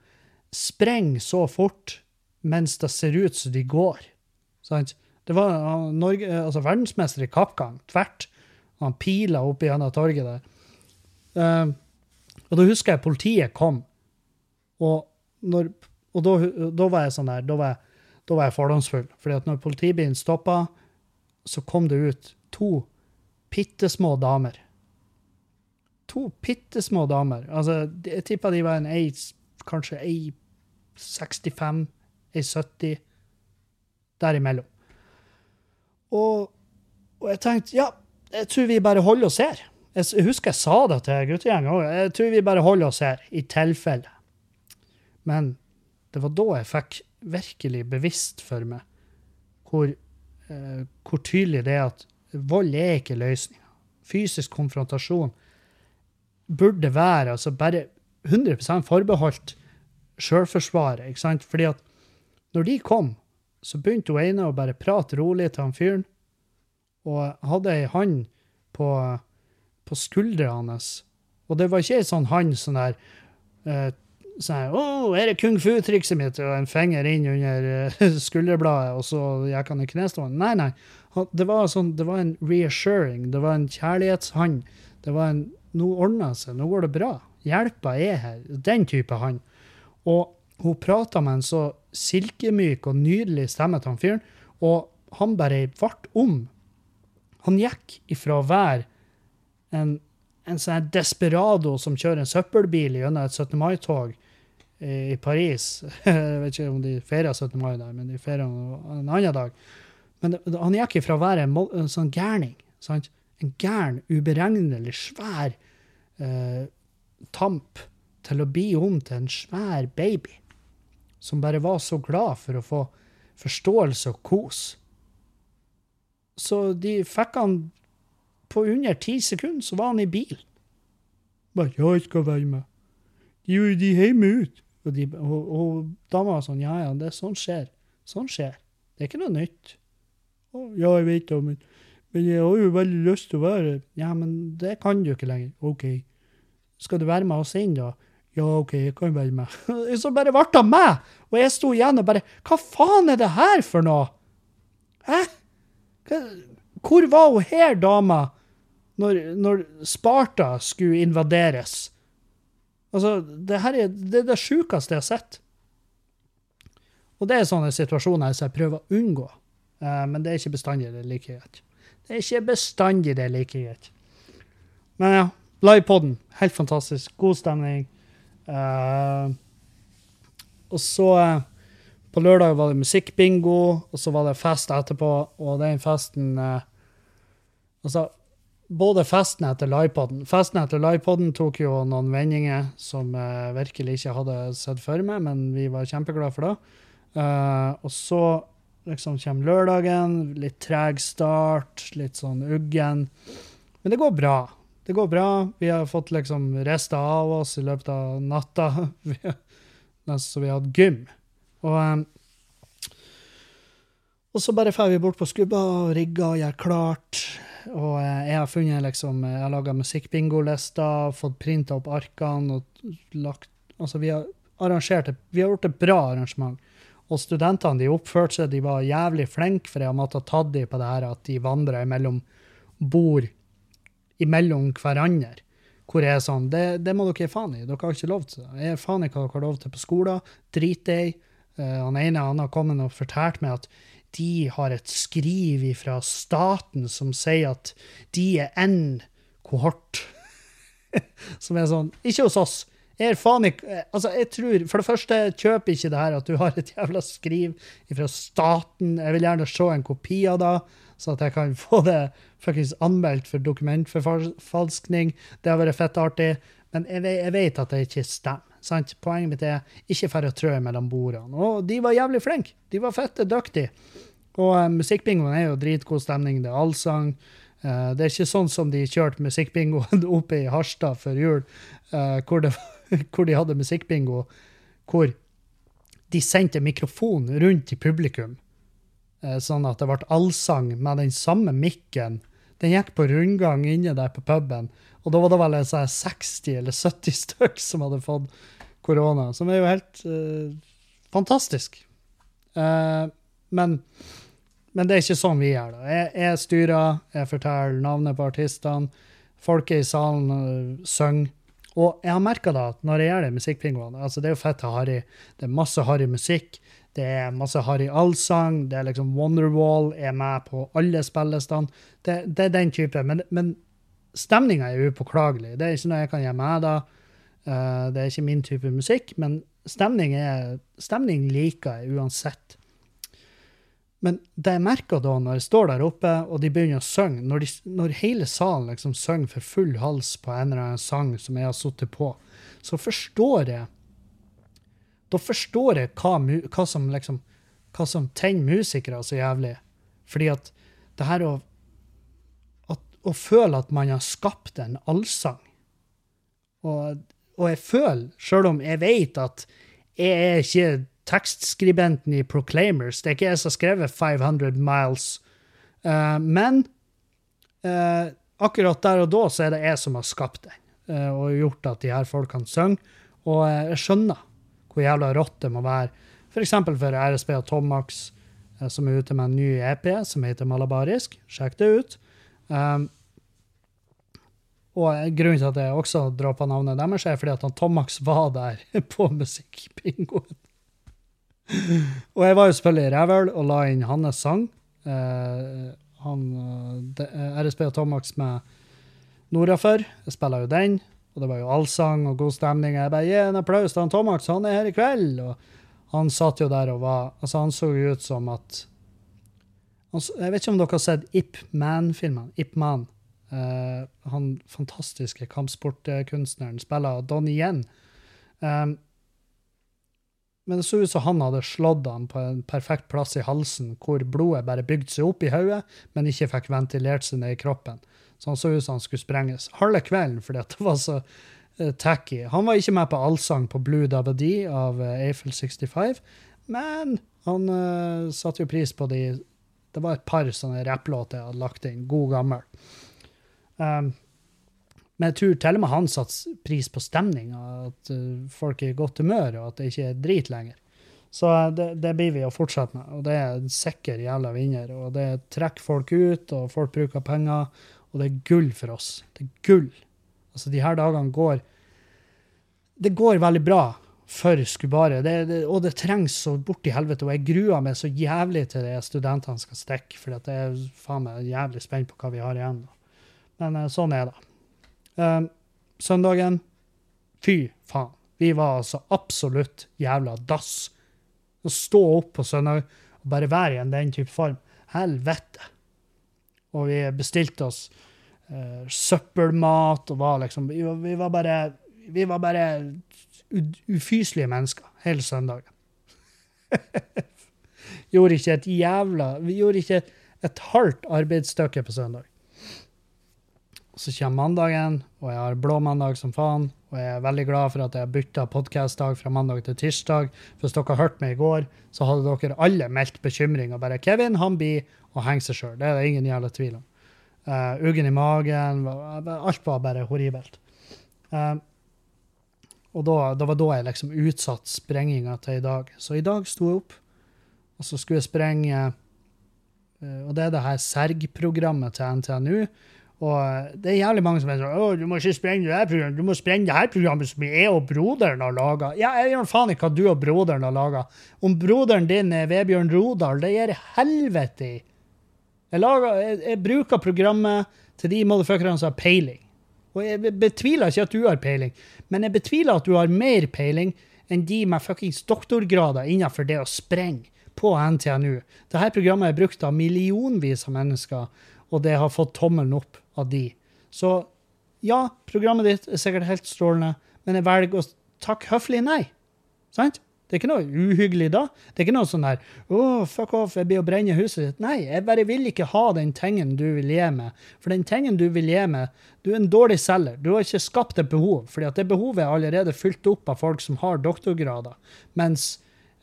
sprenge så fort mens det ser ut som de går. Sant? Det var Norge, altså verdensmester i kappgang, tvert. Han pila opp gjennom torget der. Eh, og da husker jeg politiet kom, og, når, og da, da var jeg sånn der, da var jeg, da var jeg fordomsfull. fordi at når politibilen stoppa, så kom det ut to bitte små damer. To bitte små damer. Altså, jeg tippa de var en ei, kanskje ei 65, ei 70, derimellom. Og, og jeg tenkte, ja, jeg tror vi bare holder oss her. Jeg husker jeg sa det til guttegjengen òg. Jeg tror vi bare holder oss her, i tilfelle. Men det var da jeg fikk virkelig bevisst for meg hvor, eh, hvor tydelig det er at vold er ikke løsninga. Fysisk konfrontasjon burde være altså bare 100% forbeholdt sjølforsvaret. ikke sant? Fordi at når de kom, så begynte hun ene å bare prate rolig til han fyren, og hadde ei hand på, på skuldra hans. Og det var ikke ei sånn hand sånn der uh, sånn 'Å, her er kung fu-trikset mitt', og en finger inn under uh, [LAUGHS] skulderbladet, og så gikk han i knestående. Nei, nei. Det var, sånn, det var en reassuring. Det var en kjærlighetshand. Det var en 'Nå ordner seg. Nå går det bra. Hjelpa er her.' Den type hand. Og hun prata med en så silkemyk og nydelig stemme til han fyren, og han bare ble om. Han gikk ifra å være en, en sånn desperado som kjører en søppelbil gjennom et 17. mai-tog i Paris. [LAUGHS] Jeg vet ikke om de feirer 17. mai der, men de feirer en en annen dag. Men han gikk ifra å være en, en sånn gærning, sant? en gæren, uberegnelig svær eh, tamp, til å bli om til en svær baby, som bare var så glad for å få forståelse og kos. Så de fikk han på under ti sekunder, så var han i bil. Bare, ja, jeg skal være med. De er de hjemme ut. Og, de, og, og dama var sånn, ja, ja, det er sånn skjer. Sånn skjer. Det er ikke noe nytt. Og, ja, jeg vet det, men, men jeg har jo veldig lyst til å være Ja, men det kan du ikke lenger. OK. Skal du være med oss inn, da? Ja, OK, jeg kan være med. [LAUGHS] Så bare ble han med! Og jeg sto igjen og bare Hva faen er det her for noe? Hæ? Hvor var hun her, dama, når, når Sparta skulle invaderes? Altså, det her er det, er det sjukeste jeg har sett. Og det er sånne situasjoner som jeg prøver å unngå. Uh, men det er ikke bestandig det er like greit. Det er ikke bestandig det er like greit. Men ja, livepodden, helt fantastisk. God stemning. Uh, og så uh, På lørdag var det musikkbingo, og så var det fest etterpå, og den festen Altså, både festen etter livepoden Festen etter livepoden tok jo noen vendinger som jeg virkelig ikke hadde sett for meg, men vi var kjempeglade for det. Uh, og så liksom kommer lørdagen, litt treg start, litt sånn uggen. Men det går bra. Det går bra. Vi har fått liksom rester av oss i løpet av natta. [LAUGHS] Nesten så vi har hatt gym. Og, eh, og så bare drar vi bort på skubba og rigger og gjør klart. Og eh, jeg har funnet liksom, jeg har laga musikkbingolister, fått printa opp arkene og lagt Altså, vi har arrangert det, vi har gjort et bra arrangement. Og studentene de oppførte seg, de var jævlig flinke, for jeg har måttet ta dem på det her at de vandrer imellom bord imellom hverandre. Hvor jeg er sånn, det, det må dere gi faen i. Dere har ikke lov til det. Jeg er faen ikke hva dere har lov til på skolen. Drit i. Uh, han ene han har kommet og fortalt meg at de har et skriv fra staten som sier at de er en kohort. [LAUGHS] som er sånn Ikke hos oss. Jeg ikke Altså, jeg tror For det første, kjøp ikke det her at du har et jævla skriv fra staten. Jeg vil gjerne se en kopi av det, så at jeg kan få det anmeldt for dokumentforfalskning. Det har vært fett artig. Men jeg, jeg vet at det ikke stemmer. Sant? Poenget mitt er ikke for å trø mellom bordene. Og de var jævlig flinke. De var fette dyktige. Og uh, musikkbingoen er jo dritgod stemning. Det er allsang. Uh, det er ikke sånn som de kjørte musikkbingoen [LAUGHS] oppe i Harstad før jul, uh, hvor, det, [LAUGHS] hvor de hadde musikkbingo hvor de sendte mikrofon rundt i publikum, sånn at det ble allsang med den samme mikken. Den gikk på rundgang inne der på puben, og da var det vel sånn 60 eller 70 stykk som hadde fått korona, som er jo helt uh, fantastisk. Uh, men men det er ikke sånn vi gjør det. Jeg, jeg styrer, jeg forteller navnet på artistene. Folket i salen uh, synger. Og jeg har merka at når jeg gjør det musikkpingoene altså Det er jo fett av harry. Det er masse harry musikk. Det er masse harry allsang. Det er liksom Wonderwall er med på alle spillestene. Det, det er den type. Men, men stemninga er upåklagelig. Det er ikke noe jeg kan gjøre med da. Eh, det er ikke min type musikk, men stemning, er, stemning liker jeg uansett. Men det jeg merker da, når jeg står der oppe og de begynner å synge, når, når hele salen liksom synger for full hals på en eller annen sang som jeg har sittet på, så forstår jeg Da forstår jeg hva, hva som liksom hva som tenner musikere så jævlig. Fordi at det her å at, Å føle at man har skapt en allsang og, og jeg føler, sjøl om jeg vet at jeg er ikke tekstskribenten i Proclaimers, det er ikke jeg som har skrevet 500 Miles, uh, men uh, akkurat der og da så er det jeg som har skapt den, uh, og gjort at de her folkene synger. Og jeg skjønner hvor jævla rått det må være. For eksempel for RSB og Tomax, eh, som er ute med en ny EP som heter Malabarisk. Sjekk det ut. Um, og grunnen til at jeg også droppa navnet deres, er fordi at han Tomax var der [LAUGHS] på musikkbingoen. og jeg var jo selvfølgelig rævøl og la inn hans sang. Uh, han, de, eh, RSB og Tomax med Nordafor. Jeg spiller jo den. Og det var jo allsang og god stemning. Jeg bare gi en applaus til han Tomax, han er her i kveld. Og han satt jo der og var Altså, han så jo ut som at Jeg vet ikke om dere har sett Ip Man-filmen. Ip Man. Uh, han fantastiske kampsportkunstneren spiller Donnie Yen. Um, men det så ut som han hadde slått han på en perfekt plass i halsen, hvor blodet bare bygde seg opp i hodet, men ikke fikk ventilert seg ned i kroppen. Så han så ut som han skulle sprenges. Halve kvelden, fordi det var så uh, tacky. Han var ikke med på allsang på Blue Dabadi av uh, Eiffel 65, men han uh, satte jo pris på de Det var et par sånne rapplåter jeg hadde lagt inn. God gammel. Um, men jeg tror til og med han satte pris på stemninga, at uh, folk er i godt humør, og at det ikke er drit lenger. Så det, det blir vi å fortsette med, og det er en sikker jævla vinner. Og det trekker folk ut, og folk bruker penger, og det er gull for oss. Det er gull. Altså, de her dagene går Det går veldig bra for Skubare, det, det, og det trengs så borti helvete, og jeg gruer meg så jævlig til det studentene skal stikke, for jeg er faen meg jævlig spent på hva vi har igjen. da. Men uh, sånn er det. Um, søndagen, fy faen. Vi var altså absolutt jævla dass. Å stå opp på søndag og bare være i en den type form. Helvete. Og vi bestilte oss uh, søppelmat og var liksom Vi vi var bare Vi var bare ufyselige mennesker hele søndagen. [LAUGHS] gjorde ikke et jævla Vi gjorde ikke et halvt arbeidsstykke på søndag. Så kommer mandagen, og jeg har blå mandag som faen. Og jeg er veldig glad for at jeg bytta podkastdag fra mandag til tirsdag. For hvis dere har hørt meg i går, så hadde dere alle meldt bekymring. Og bare 'Kevin, han blir å henge seg sjøl'. Det er det ingen jævla tvil om. Uh, uggen i magen. Alt var bare horribelt. Uh, og da, det var da jeg liksom utsatte sprenginga til i dag. Så i dag sto jeg opp, og så skulle jeg sprenge uh, Og det er det her SERG-programmet til NTNU. Og eh, det er jævlig mange som er sånn Å, du må ikke sprenge det her programmet, du må sprenge det her programmet som jeg og broderen har laga. Ja, jeg gjør faen ikke hva du og broderen har laga. Om broderen din er Vebjørn Rodal, det gir helvete i. Jeg, jeg, jeg bruker programmet til de motherfuckerne som har peiling. Og jeg betviler ikke at du har peiling, men jeg betviler at du har mer peiling enn de med fuckings doktorgrader innenfor det å sprenge på NTNU. Dette programmet er brukt av millionvis av mennesker, og det har fått tommelen opp av de. Så ja, programmet ditt er sikkert helt strålende, men jeg velger å takke høflig nei. Sant? Det er ikke noe uhyggelig da. Det er ikke noe sånn der oh, fuck off, jeg blir å brenne huset ditt. Nei, jeg bare vil ikke ha den tingen du vil gi meg. For den tingen du vil gi meg, du er en dårlig selger. Du har ikke skapt et behov, at det behovet er allerede fylt opp av folk som har doktorgrader. Mens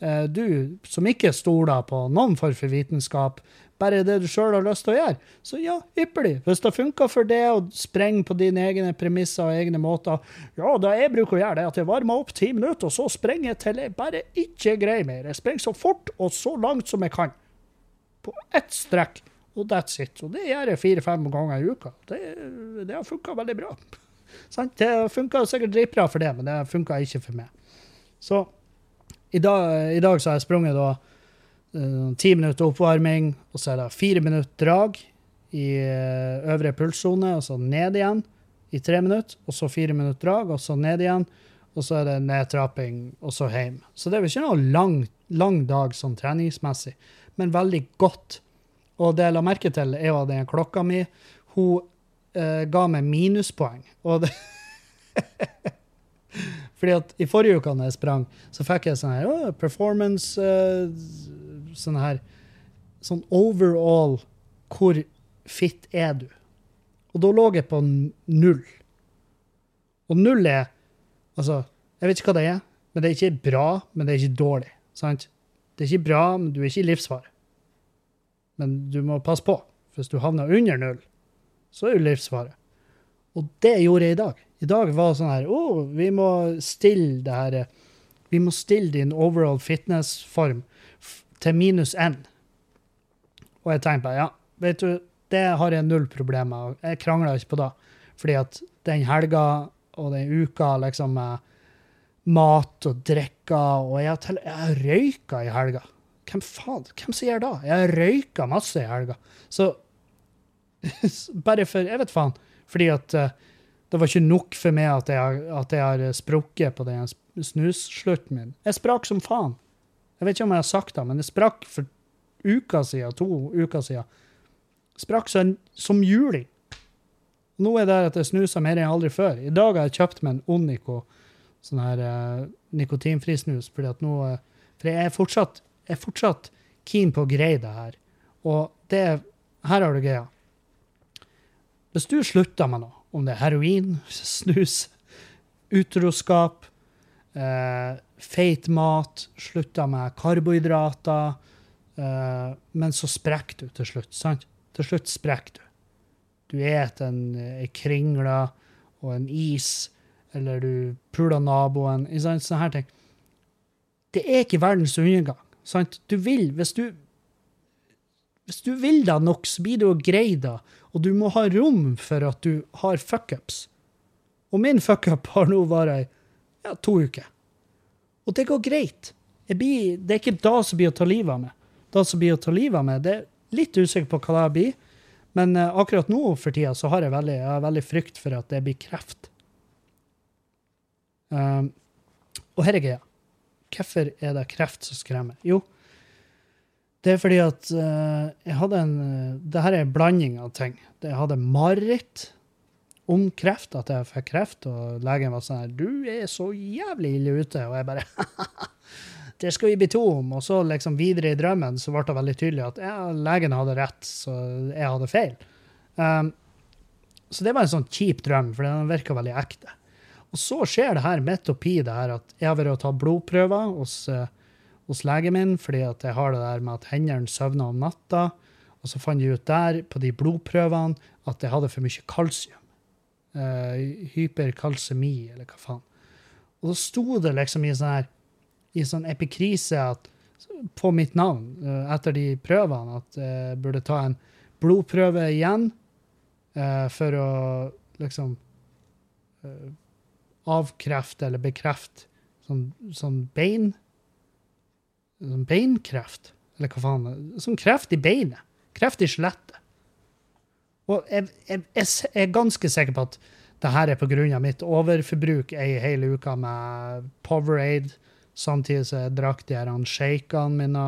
eh, du, som ikke stoler på noen form for vitenskap, bare det du sjøl har lyst til å gjøre. Så ja, ypperlig. Hvis det funker for det å sprenge på dine egne premisser og egne måter Ja, det jeg bruker å gjøre, det at jeg varmer opp ti minutter, og så sprenger jeg til jeg bare ikke greier mer. Jeg sprenger så fort og så langt som jeg kan. På ett strekk. Og that's it. Og det gjør jeg fire-fem ganger i uka. Det, det har funka veldig bra. [LAUGHS] Det funka sikkert dritbra for det, men det funka ikke for meg. Så i dag, i dag så har jeg sprunget da ti minutter oppvarming, og så er det fire minutter drag i eh, øvre pulssone, og så ned igjen i tre minutter, og så fire minutter drag, og så ned igjen, og så er det nedtrapping, og så hjem. Så det er jo ikke noe lang, lang dag sånn treningsmessig, men veldig godt. Og det jeg la merke til, er jo at den klokka mi, hun eh, ga meg minuspoeng. Og det [LAUGHS] Fordi at i forrige uke når jeg sprang, så fikk jeg sånn her oh, performance eh, Sånn her Sånn overall Hvor fit er du? Og da lå jeg på null. Og null er Altså, jeg vet ikke hva det er, men det er ikke bra, men det er ikke dårlig. Sant? Det er ikke bra, men du er ikke i livsfare. Men du må passe på. Hvis du havner under null, så er du livsfare. Og det gjorde jeg i dag. I dag var det sånn her Å, vi må stille det her Vi må stille din overall fitnessform til minus én. Og jeg tenkte ja, vet du, det har jeg null problemer med. Jeg krangler ikke på det. Fordi at den helga og den uka liksom med mat og drikke Og jeg har, jeg røyka i helga. Hvem faen? Hvem som gjør det? Jeg har røyka masse i helga. Så [LAUGHS] bare for Jeg vet faen. Fordi at eh, det var ikke nok for meg at jeg, at jeg har sprukket på den snusslutten min. Jeg sprakk som faen. Jeg vet ikke om jeg har sagt det, men det sprakk for uka siden, to uker siden. Sprakk som, som juling. Nå er det at jeg snuser mer enn aldri før. I dag har jeg kjøpt meg en Onico, sånn her eh, nikotinfri snus, fordi at nå eh, For jeg er fortsatt, jeg er fortsatt keen på å greie det her. Og det Her har du greia. Hvis du slutter med noe, om det er heroin, [LAUGHS] snus, utroskap, eh, feit mat, slutta med karbohydrater, eh, men så sprekker du til slutt, sant? Til slutt sprekker du. Du eter en, en kringle og en is, eller du puler naboen, sant? sånne her ting. Det er ikke verdens undergang, sant? Du vil, hvis du hvis du vil da nok, så blir du å greie det. Og du må ha rom for at du har fuckups. Og min fuckup har nå vært ja, to uker. Og det går greit. Blir, det er ikke det som blir å ta livet av meg. Det som blir å ta livet av meg, det er litt usikker på hva det blir. Men eh, akkurat nå for tida så har jeg veldig, jeg har veldig frykt for at det blir kreft. Um, og her er greia. hvorfor er det kreft som skremmer? Jo, det er fordi at uh, jeg hadde en uh, Det her er en blanding av ting. Jeg hadde mareritt om kreft, at jeg fikk kreft, og legen var sånn her 'Du er så jævlig ille ute.' Og jeg bare [LAUGHS] Det skal vi bli to om. Og så liksom videre i drømmen så ble det veldig tydelig at ja, legen hadde rett, så jeg hadde feil. Um, så det var en sånn kjip drøm, for den virka veldig ekte. Og så skjer det her midt oppi det her at jeg har vært og tatt blodprøver hos, uh, hos legen min fordi at jeg har det der med at hendene søvner om natta. Og så fant jeg ut der, på de blodprøvene, at jeg hadde for mye kalsium. Uh, hyperkalsemi, eller hva faen. Og så sto det liksom i sånn her i sånn epikrise at, på mitt navn uh, etter de prøvene at jeg burde ta en blodprøve igjen for å liksom avkrefte eller bekrefte sånn, sånn bein sånn beinkreft. Eller hva faen. Sånn kreft i beinet. Kreft i skjelettet. Og jeg, jeg, jeg, er ganske sikker på at det her er pga. mitt overforbruk ei hel uke med Powerade Samtidig som jeg drakk de her shakene mine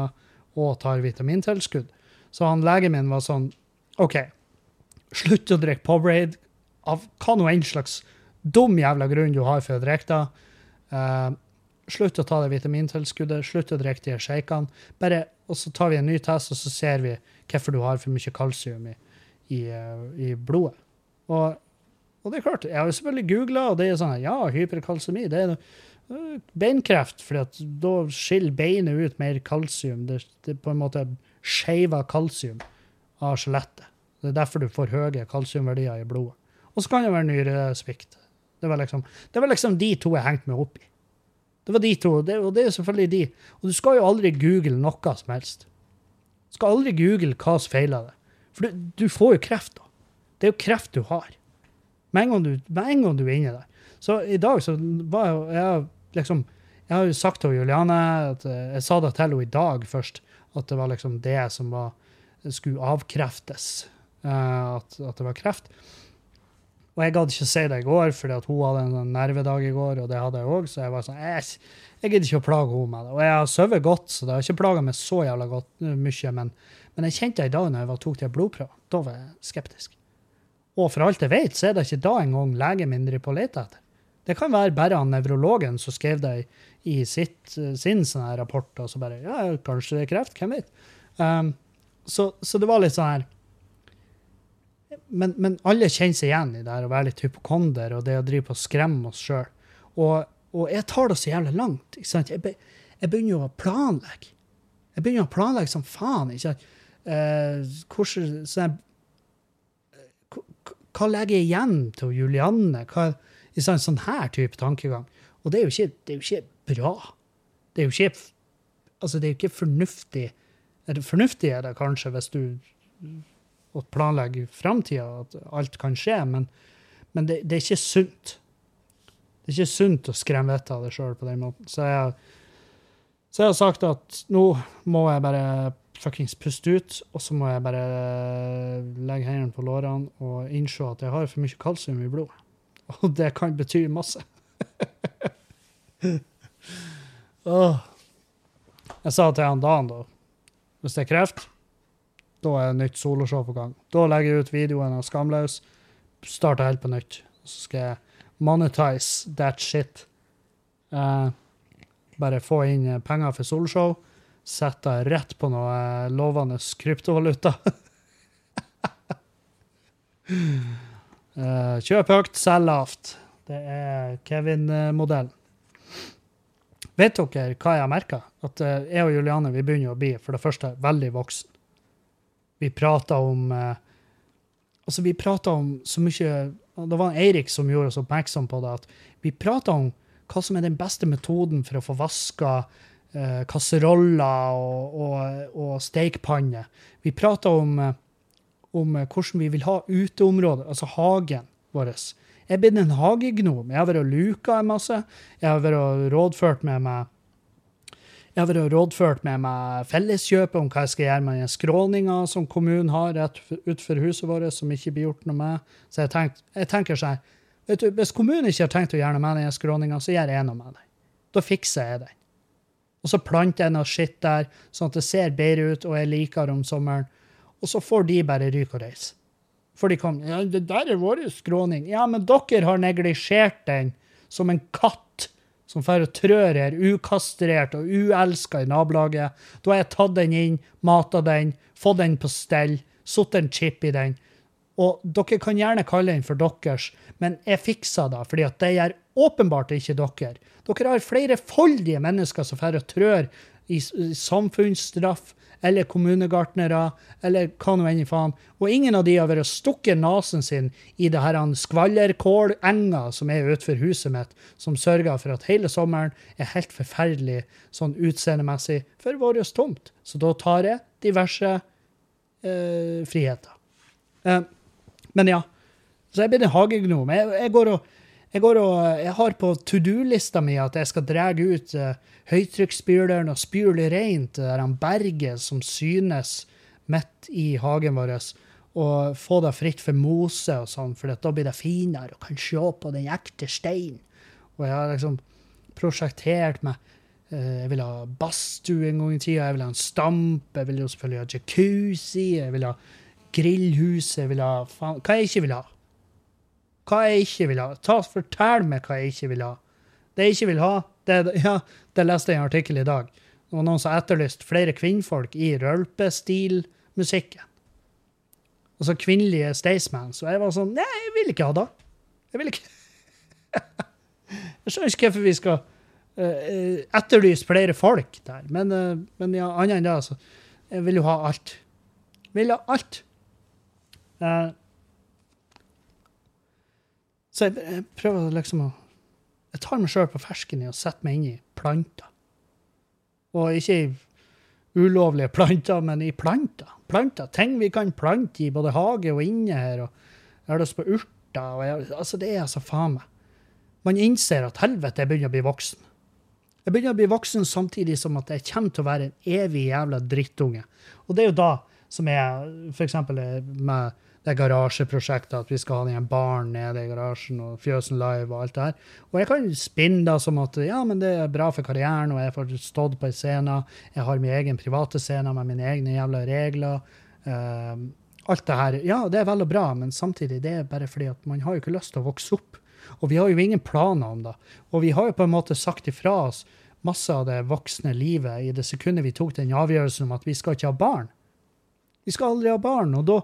og tar vitamintilskudd. Så han legen min var sånn OK, slutt å drikke Powerade av hva nå enn slags dum jævla grunn du har for å drikke det. Uh, slutt å ta det vitamintilskuddet, slutt å drikke de shakene. Bare, og så tar vi en ny test, og så ser vi hvorfor du har for mye kalsium i, i, i blodet. Og, og, det er klart, jeg har jo selvfølgelig googla, og det er sånn ja, hyperkalsemi det er beinkreft, for da skiller beinet ut mer kalsium. Det, det på en måte skeiver kalsium av skjelettet. Det er derfor du får høye kalsiumverdier i blodet. Og så kan det være nyresvikt. Det var, liksom, det var liksom de to jeg hengte meg opp i. Det var de to, det, og det er selvfølgelig de. Og du skal jo aldri google noe som helst. Du skal aldri google hva som feiler deg. For du, du, får jo kreft, da. Det er jo kreft du har. Med en gang du, en gang du er inni der. Så i dag så var jeg, jeg liksom Jeg har jo sagt til Juliane at eh, Jeg sa det til henne i dag først, at det var liksom det som var, skulle avkreftes. Uh, at, at, det var kreft. Og jeg gadd ikke si det i går, fordi at hun hadde en sånn nervedag i går, og det hadde jeg òg, så jeg var sånn Jeg, jeg gidder ikke å plage henne med det. Og jeg har sovet godt, så det har ikke plaga meg så jævla godt, mye. Men, men, jeg kjente det i dag når jeg tok de blodprøvene. Da var jeg skeptisk. Og for alt jeg vet, så er det ikke da engang legen min driver på å lete etter. Det kan være bare han nevrologen som skrev det i sitt, sin sånn rapport, og så bare Ja, kanskje det er kreft, hvem vet? Um, så, så, det var litt sånn her men, men, alle kjenner seg igjen i det her å være litt hypokonder og det å drive på å skremme oss sjøl. Og, og, jeg tar det så jævlig langt. ikke sant? Jeg, be, jeg, begynner jo å planlegge. Jeg begynner å planlegge som faen. ikke sant? Eh, hvordan, sånn, hva legger jeg igjen til Julianne? I sånn, sånn her type tankegang. Og det er, ikke, det er jo ikke bra. Det er jo ikke, altså det er ikke fornuftig. Er fornuftig er det kanskje hvis du planlegger framtida, at alt kan skje, men, men det, det, er ikke sunt. Det er ikke sunt å skremme vettet av deg sjøl på den måten. Så jeg, så jeg har sagt at nå må jeg bare fuckings puste ut, og så må jeg bare legge hendene på lårene og innse at jeg har for mye kalsium i blodet. [LAUGHS] Og det kan bety masse. [LAUGHS] oh. Jeg sa til han Dan, da Hvis det er kreft, da er nytt soloshow på gang. Da legger jeg ut videoen av Skamløs, starter helt på nytt. Så skal jeg monetize that shit. Uh, bare få inn penger for soloshow. Sette rett på noe lovende kryptovaluta. Uh, [LAUGHS] kjøp høyt, selg lavt. Det er Kevin-modellen. Vet dere hva jeg har merka? At uh, jeg og Juliane vi begynner å bli for det første veldig voksen. Vi prater om Altså, vi prater om så mye Det var Eirik som gjorde oss oppmerksom på det. at Vi prater om hva som er den beste metoden for å få vaska uh, kasseroller og, og, og stekepanner. Vi prata om om eh, hvordan vi vil ha uteområder, altså hagen vår. Jeg er blitt en hagegnom. Jeg har vært og luka en masse. Jeg har vært og rådført med meg jeg har vært rådført med meg Felleskjøpet om hva jeg skal gjøre med den skråninga som kommunen har rett utenfor huset vårt, som ikke blir gjort noe med. Så jeg, tenkt, jeg tenker sånn Hvis kommunen ikke har tenkt å gjøre noe med den skråninga, så gjør jeg noe med det. Da fikser jeg den. Og så planter jeg noe skitt der, sånn at det ser bedre ut, og jeg liker det om sommeren. Og så får de bare ryke og reise. For de kan Ja, det der er vår skråning. Ja, men dere har neglisjert den som en katt som får og trør her, ukastrert og uelska i nabolaget. Da har jeg tatt den inn, mata den, fått den på stell, satt en chip i den. Og dere kan gjerne kalle den for deres, men jeg fiksa det, fordi at det gjør åpenbart ikke dere. Dere har flerefoldige mennesker som drar og trør i, samfunnsstraff, eller kommunegartnere, eller hva nå enn i faen. Og ingen av de har vært og stukket nesen sin i det her skvallerkålenga som er utenfor huset mitt, som sørger for at hele sommeren er helt forferdelig sånn utseendemessig for vår tomt. Så da tar jeg diverse eh, friheter. Eh, men ja. Så jeg blir en hagegnom. Jeg, jeg, går og, jeg, og, jeg har på to do-lista mi at jeg skal dra ut uh, høytrykksspyleren og spyle rent det der berget som synes midt i hagen vår, og få det fritt for mose og sånn, for da blir det finere og kan se på den ekte steinen. Og jeg har liksom prosjektert meg. eh, Jeg vil ha badstue en gang i tida, jeg vil ha en stamp, jeg vil jo selvfølgelig ha jacuzzi, jeg vil ha grillhus, jeg vil ha faen Hva jeg ikke vil ha? Hva jeg ikke vil ha? Ta, Fortell meg hva jeg ikke vil ha. Det jeg ikke vil ha, det, [LAUGHS] ja, det leste jeg i en artikkel i dag. Det var noen som etterlyste flere kvinnfolk i rølpestilmusikken. Altså kvinnelige Staysman. Så jeg var sånn Nei, jeg vil ikke ha det. Jeg vil ikke [LAUGHS] Jeg skjønner ikke hvorfor vi skal uh, etterlyse flere folk der. Men, uh, men ja, annet enn det, altså. Jeg vil jo ha alt. Jeg Vil ha alt. Eh, så jeg, prøver liksom å Jeg tar meg sjøl på fersken i å sette meg inn i planter. Og ikke i ulovlige planter, men i planter. Planter, Ting vi kan plante i både hage og inne her. og Jeg har lyst på urter. jeg, altså Det er altså faen meg. Man innser at helvete, jeg begynner å bli voksen. Jeg begynner å bli voksen samtidig som at jeg kommer til å være en evig jævla drittunge. Og det er jo da som er f.eks. med det garasjeprosjektet, at vi skal ha den baren nede i garasjen og Fjøsen Live og alt det her. Og jeg kan spinne da som at ja, men det er bra for karrieren, og jeg får stått på en scene, jeg har min egen private scene med mine egne jævla regler. Uh, alt det her. Ja, det er vel og bra, men samtidig det er bare fordi at man har jo ikke lyst til å vokse opp. Og vi har jo ingen planer om det. Og vi har jo på en måte sagt ifra oss masse av det voksne livet i det sekundet vi tok den avgjørelsen om at vi skal ikke ha barn. Vi skal aldri ha barn, og da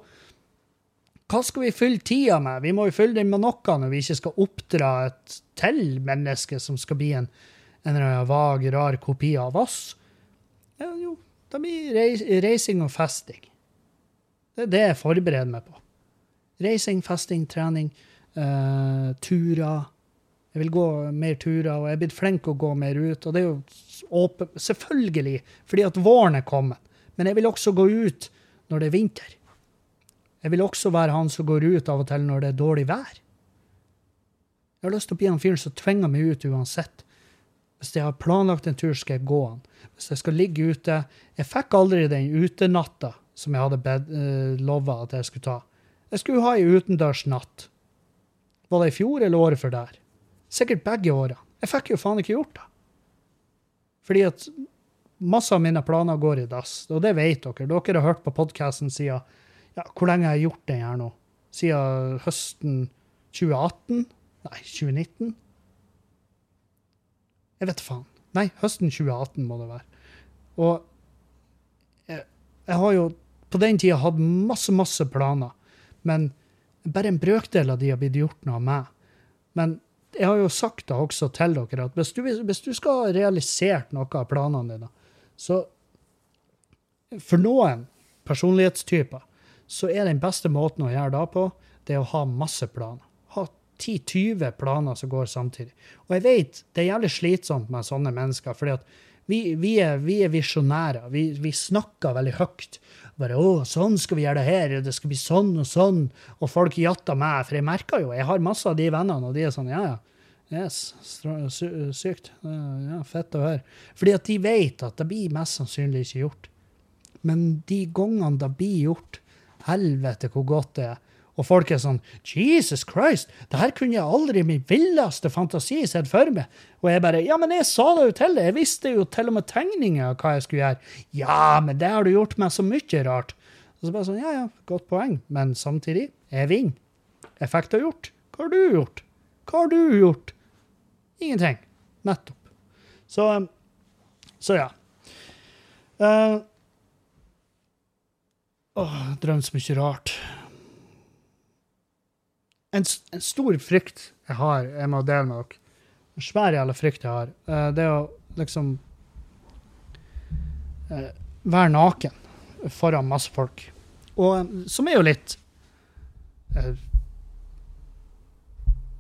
Hva skal vi fylle tida med? Vi må jo fylle den med noe når vi ikke skal oppdra et til menneske som skal bli en, en vag, rar kopi av oss. Ja, jo, det blir reis, reising og festing. Det er det jeg forbereder meg på. Reising, festing, trening, uh, turer. Jeg vil gå mer turer, og jeg er blitt flink å gå mer ut. Og det er jo åpen, selvfølgelig, fordi at våren er kommet. Men jeg vil også gå ut når det er vinter. Jeg vil også være han som går ut av og til når det er dårlig vær. Jeg har lyst til å bli han fyren som tvinger meg ut uansett. Hvis jeg har planlagt en tur, skal jeg gå han. Hvis jeg skal ligge ute Jeg fikk aldri den utenatta som jeg hadde bed, uh, lova at jeg skulle ta. Jeg skulle ha ei utendørsnatt. Var det i fjor eller året før der? Sikkert begge årene. Jeg fikk jo faen ikke gjort det. Fordi at masse av mine planer går i dass, og det vet dere. Dere har hørt på podkasten siden ja, Hvor lenge har jeg gjort den her nå? Siden høsten 2018? Nei, 2019? Jeg vet faen. Nei, høsten 2018 må det være. Og jeg, jeg har jo på den tida hatt masse, masse planer, men bare en brøkdel av de har blitt gjort noe med. Men jeg har jo sagt det også til dere, at hvis du, hvis du skal ha realisert noe av planene dine, så for noen personlighetstyper så er den beste måten å gjøre det på, det er å ha masse planer. Ha 10-20 planer som går samtidig. Og jeg vet det er jævlig slitsomt med sånne mennesker, fordi at vi, vi er, vi er visjonærer. Vi, vi snakker veldig høyt. Bare 'Å, sånn skal vi gjøre det her, det skal bli sånn og sånn', og folk jatter meg. For jeg merker jo, jeg har masse av de vennene, og de er sånn 'Ja, ja'. Yes, sykt. Ja, fett å høre. Fordi at de vet at det blir mest sannsynlig ikke gjort. Men de gangene det blir gjort, helvete hvor godt det er. Og folk er sånn Jesus Christ, det her kunne jeg aldri i min villeste fantasi sett for meg. Og jeg bare Ja, men jeg sa det jo til deg. Jeg visste jo til og med tegninger av hva jeg skulle gjøre. Ja, men det har du gjort meg så mye rart. Og så bare sånn, ja, ja, godt poeng. Men samtidig, jeg vinner. Effekt har gjort. Hva har du gjort? Hva har du gjort? Ingenting. Nettopp. Så, så ja. Uh, åh, drømt så mye rart en, en, stor frykt jeg har, jeg må dele med dere. En svær jævla frykt jeg har. det er å liksom uh, være naken foran masse folk. Og um, som er jo litt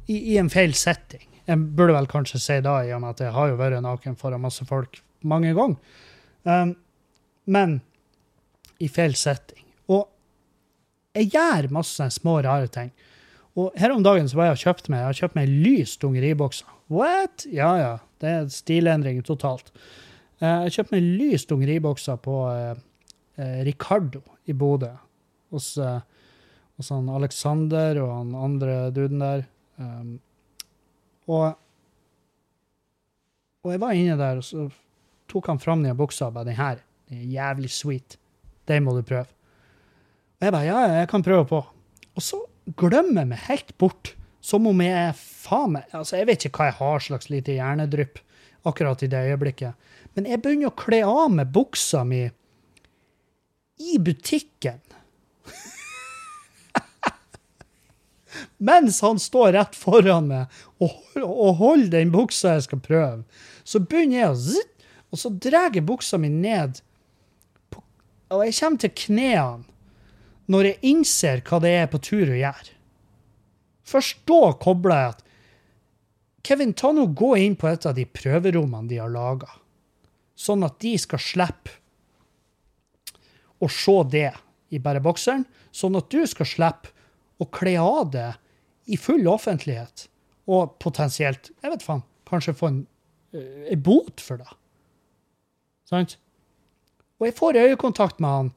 i, i, en feil setting. Jeg burde vel kanskje si da, i og med at jeg har jo vært naken foran masse folk mange ganger. Um, men i feil setting. Og jeg gjør masse små, rare ting. Og her om dagen så var jeg og kjøpte meg jeg har kjøpt meg lys dungeribokser. What? Ja, ja. Det er stilendring totalt. Eh, jeg kjøpte meg lys dungeribokser på eh, eh, Ricardo i Bodø. Hos, hos han Alexander og han andre duden der. Um, og, og jeg var inne der, og så tok han fram den buksa og bare 'Den her, den er jævlig sweet. Den må du prøve'. Og jeg bare 'Ja, jeg kan prøve på'. Og så glemmer jeg meg helt bort. Som om jeg er faen meg altså Jeg vet ikke hva jeg har slags lite hjernedrypp akkurat i det øyeblikket. Men jeg begynner å kle av meg buksa mi i butikken. [LAUGHS] Mens han står rett foran meg og, og holder den buksa jeg skal prøve. Så begynner jeg å zitt, og så drar jeg buksa mi ned. På, og jeg kommer til knærne når jeg innser hva det er på tur å gjøre. Først da kobler jeg at Kevin, ta nå gå inn på et av de prøverommene de har laga, sånn at de skal slippe å se det i bare bokseren, sånn at du skal slippe å kle av det i full offentlighet, og potensielt, jeg vet faen, kanskje få en, eh, en bot for det. Sant? Og jeg får øyekontakt med han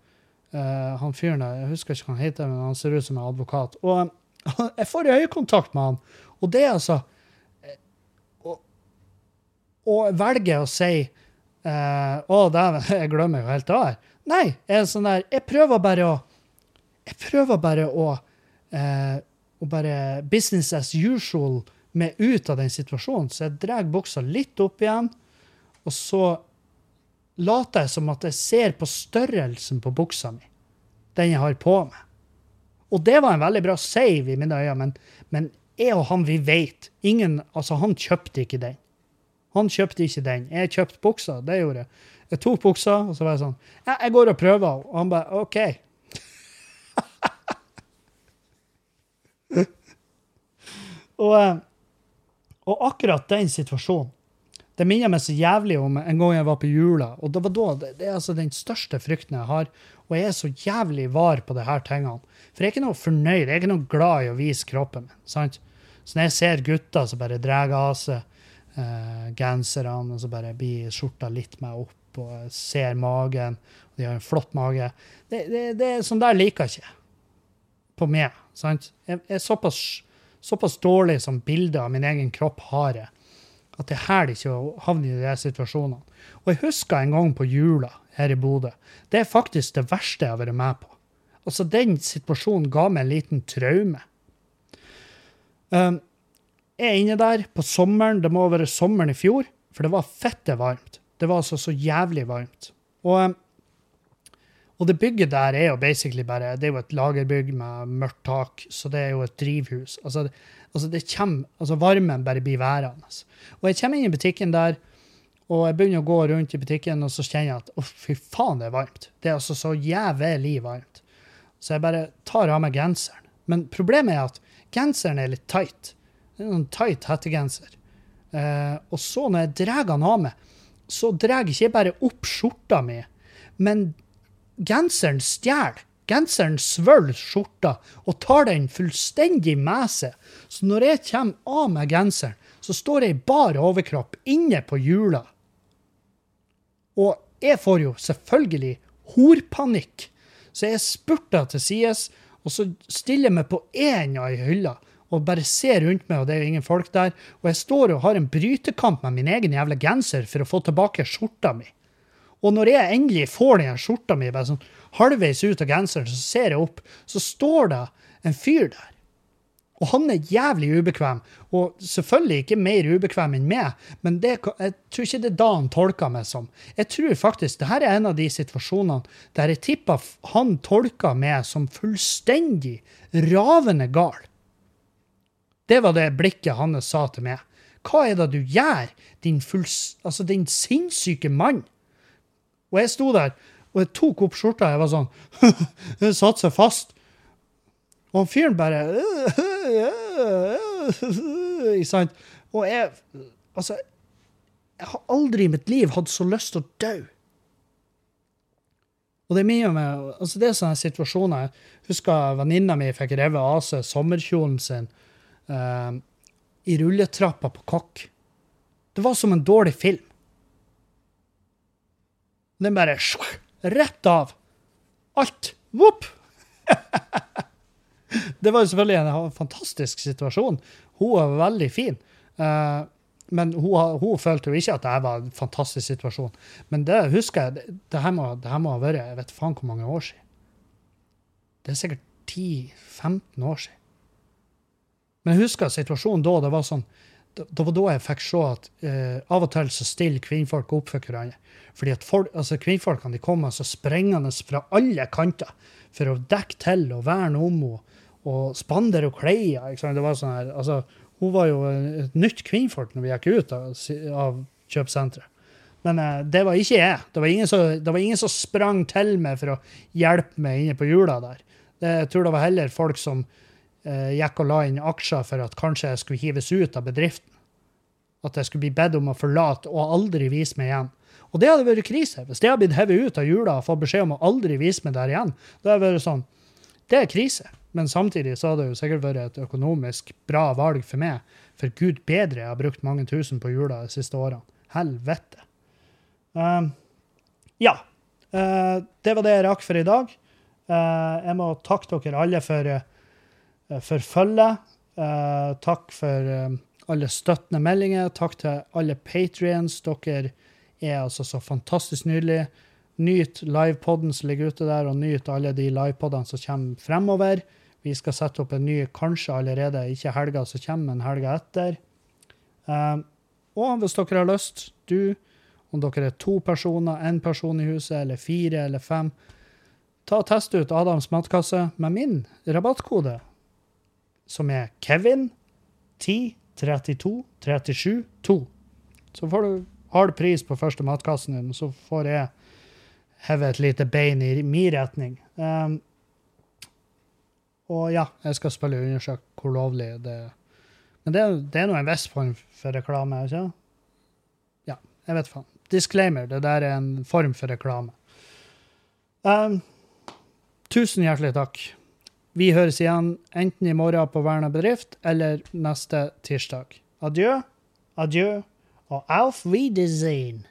Uh, han fyren der, jeg husker ikke hva han heter, men han ser ut som en advokat. Og [LAUGHS] jeg får øyekontakt med han, og det er altså Å eh, velge å si uh, Å, dæven, [LAUGHS] jeg glemmer jo helt det her. Nei, jeg er sånn der Jeg prøver bare å Jeg prøver bare å uh, bare business as usual med ut av den situasjonen. Så jeg drar buksa litt opp igjen, og så later jeg som at jeg ser på størrelsen på buksa mi, den jeg har på meg. Og det var en veldig bra save i mine øyne, men, men jeg og han, vi vet. Altså Han kjøpte ikke den. Han kjøpte ikke den. Jeg kjøpte buksa. Det gjorde jeg. Jeg tok buksa, og så var jeg sånn ja, Jeg går og prøver. Og han bare OK. [LAUGHS] og, eh, og akkurat den situasjonen det minner meg så jævlig om en gang jeg var på jula. og Det var da, det, det er altså den største frykten jeg har. Og jeg er så jævlig var på de her tingene. For jeg er ikke noe fornøyd, jeg er ikke noe glad i å vise kroppen min. sant? Så når jeg ser gutter som bare drar av seg eh, genserne, og så bare blir skjorta litt meg opp, og jeg ser magen, og de har en flott mage det, det, det, Sånn der liker jeg ikke på meg. sant? Jeg, jeg er såpass, såpass dårlig som bildet av min egen kropp har jeg at er hæler ikke å havne i de situasjonene. Og jeg husker en gang på jula her i Bodø. Det er faktisk det verste jeg har vært med på. Altså, Den situasjonen ga meg en liten traume. Um, jeg er inne der på sommeren. Det må ha vært sommeren i fjor, for det var fette varmt. Det var altså så jævlig varmt. Og, um, og det bygget der er jo basically bare Det er jo et lagerbygg med mørkt tak, så det er jo et drivhus. Altså, altså, det kommer, altså varmen bare blir værende. Og jeg kommer inn i butikken der, og jeg begynner å gå rundt i butikken, og så kjenner jeg at å, fy faen, det er varmt. Det er altså så jævlig varmt. Så jeg bare tar av meg genseren. Men problemet er at genseren er litt tight. Det er en tight hettegenser. Eh, og så, når jeg drar den av meg, så drar jeg ikke bare opp skjorta mi, men genseren stjeler. Genseren svølger skjorta og tar den fullstendig med seg. Så når jeg kommer av meg genseren, så står jeg i bar overkropp inne på hjula. Og jeg får jo selvfølgelig horpanikk. Så jeg spurter til sides, Og så stiller jeg meg på én av ei hylle og bare ser rundt meg, og det er jo ingen folk der. Og jeg står og har en brytekamp med min egen jævla genser for å få tilbake skjorta mi. Og når jeg endelig får den skjorta mi bare sånn halvveis ut av genseren, så ser jeg opp, så står det en fyr der. Og han er jævlig ubekvem, og selvfølgelig ikke mer ubekvem enn meg, men det, jeg tror ikke det er da han tolker meg som. Jeg tror faktisk det her er en av de situasjonene der jeg tipper han tolker meg som fullstendig ravende gal. Det var det blikket hans sa til meg. Hva er det du gjør, din, fulls, altså din sinnssyke mann? Og jeg sto der, og jeg tok opp skjorta, jeg var sånn [LAUGHS] Den satte seg fast. Og han fyren bare [LAUGHS] Ikke sant? Og jeg Altså, jeg har aldri i mitt liv hatt så lyst til å dø. Og det er mye med, altså det er sånne situasjoner Jeg husker venninna mi fikk revet av seg sommerkjolen sin uh, i rulletrappa på Kokk. Det var som en dårlig film. Den bare rett av. Alt. Vopp! [LAUGHS] det var jo selvfølgelig en fantastisk situasjon. Hun var veldig fin. Uh, men hun, hun, følte jo ikke at det var en fantastisk situasjon. Men det husker jeg, det, det, her, må, ha vært jeg vet faen hvor mange år siden. Det er sikkert 10-15 år siden. Men jeg husker situasjonen da. Det var sånn, det var da jeg fikk se at eh, av og til så stiller kvinnfolk opp for hverandre. Fordi at folk, altså Kvinnfolkene de kom altså sprengende fra alle kanter for å dekke til og verne om henne og spandere og klær. Det var sånn her, altså, hun var jo et nytt kvinnfolk når vi gikk ut av, av kjøpesenteret. Men eh, det var ikke jeg. Det var, som, det var, ingen som, sprang til meg for å hjelpe meg inne på hjula der. Det, jeg tror det var heller folk som gikk og la inn aksjer for at kanskje jeg skulle hives ut av bedriften. At jeg skulle bli bedt om å forlate og aldri vise meg igjen. Og det hadde vært krise. Hvis jeg hadde blitt hevet ut av jula og fått beskjed om å aldri vise meg der igjen, da hadde det vært sånn Det er krise. Men samtidig så hadde det jo sikkert vært et økonomisk bra valg for meg. For gud bedre, jeg har brukt mange tusen på jula de siste årene. Helvete. Uh, ja. Uh, det var det jeg rakk for i dag. Uh, jeg må takke dere alle for, for følget. takk for alle støttende meldinger. Takk til alle patrients. Dere er altså så fantastisk nydelig. Nyt livepoden som ligger ute der, og nyt alle de livepodene som kommer fremover. Vi skal sette opp en ny kanskje allerede, ikke helga som kommer, men helga etter. Og hvis dere har lyst, du, om dere er to personer, én person i huset, eller fire eller fem, ta og test ut Adams matkasse med min rabattkode, som er Kevin 10 32 37 2. Så får du hard pris på første matkassen din, så får jeg heve et lite bein i min retning. Um, og ja, jeg skal selvfølgelig undersøke hvor lovlig det er. Men det, det er nå en viss form for reklame, ikke sant? Ja, jeg vet faen. Disclaimer, det der er en form for reklame. Um, tusen hjertelig takk. Vi høres igjen enten i morgen på Verna bedrift eller neste tirsdag. Adjø, adjø og auf Wiedersehen.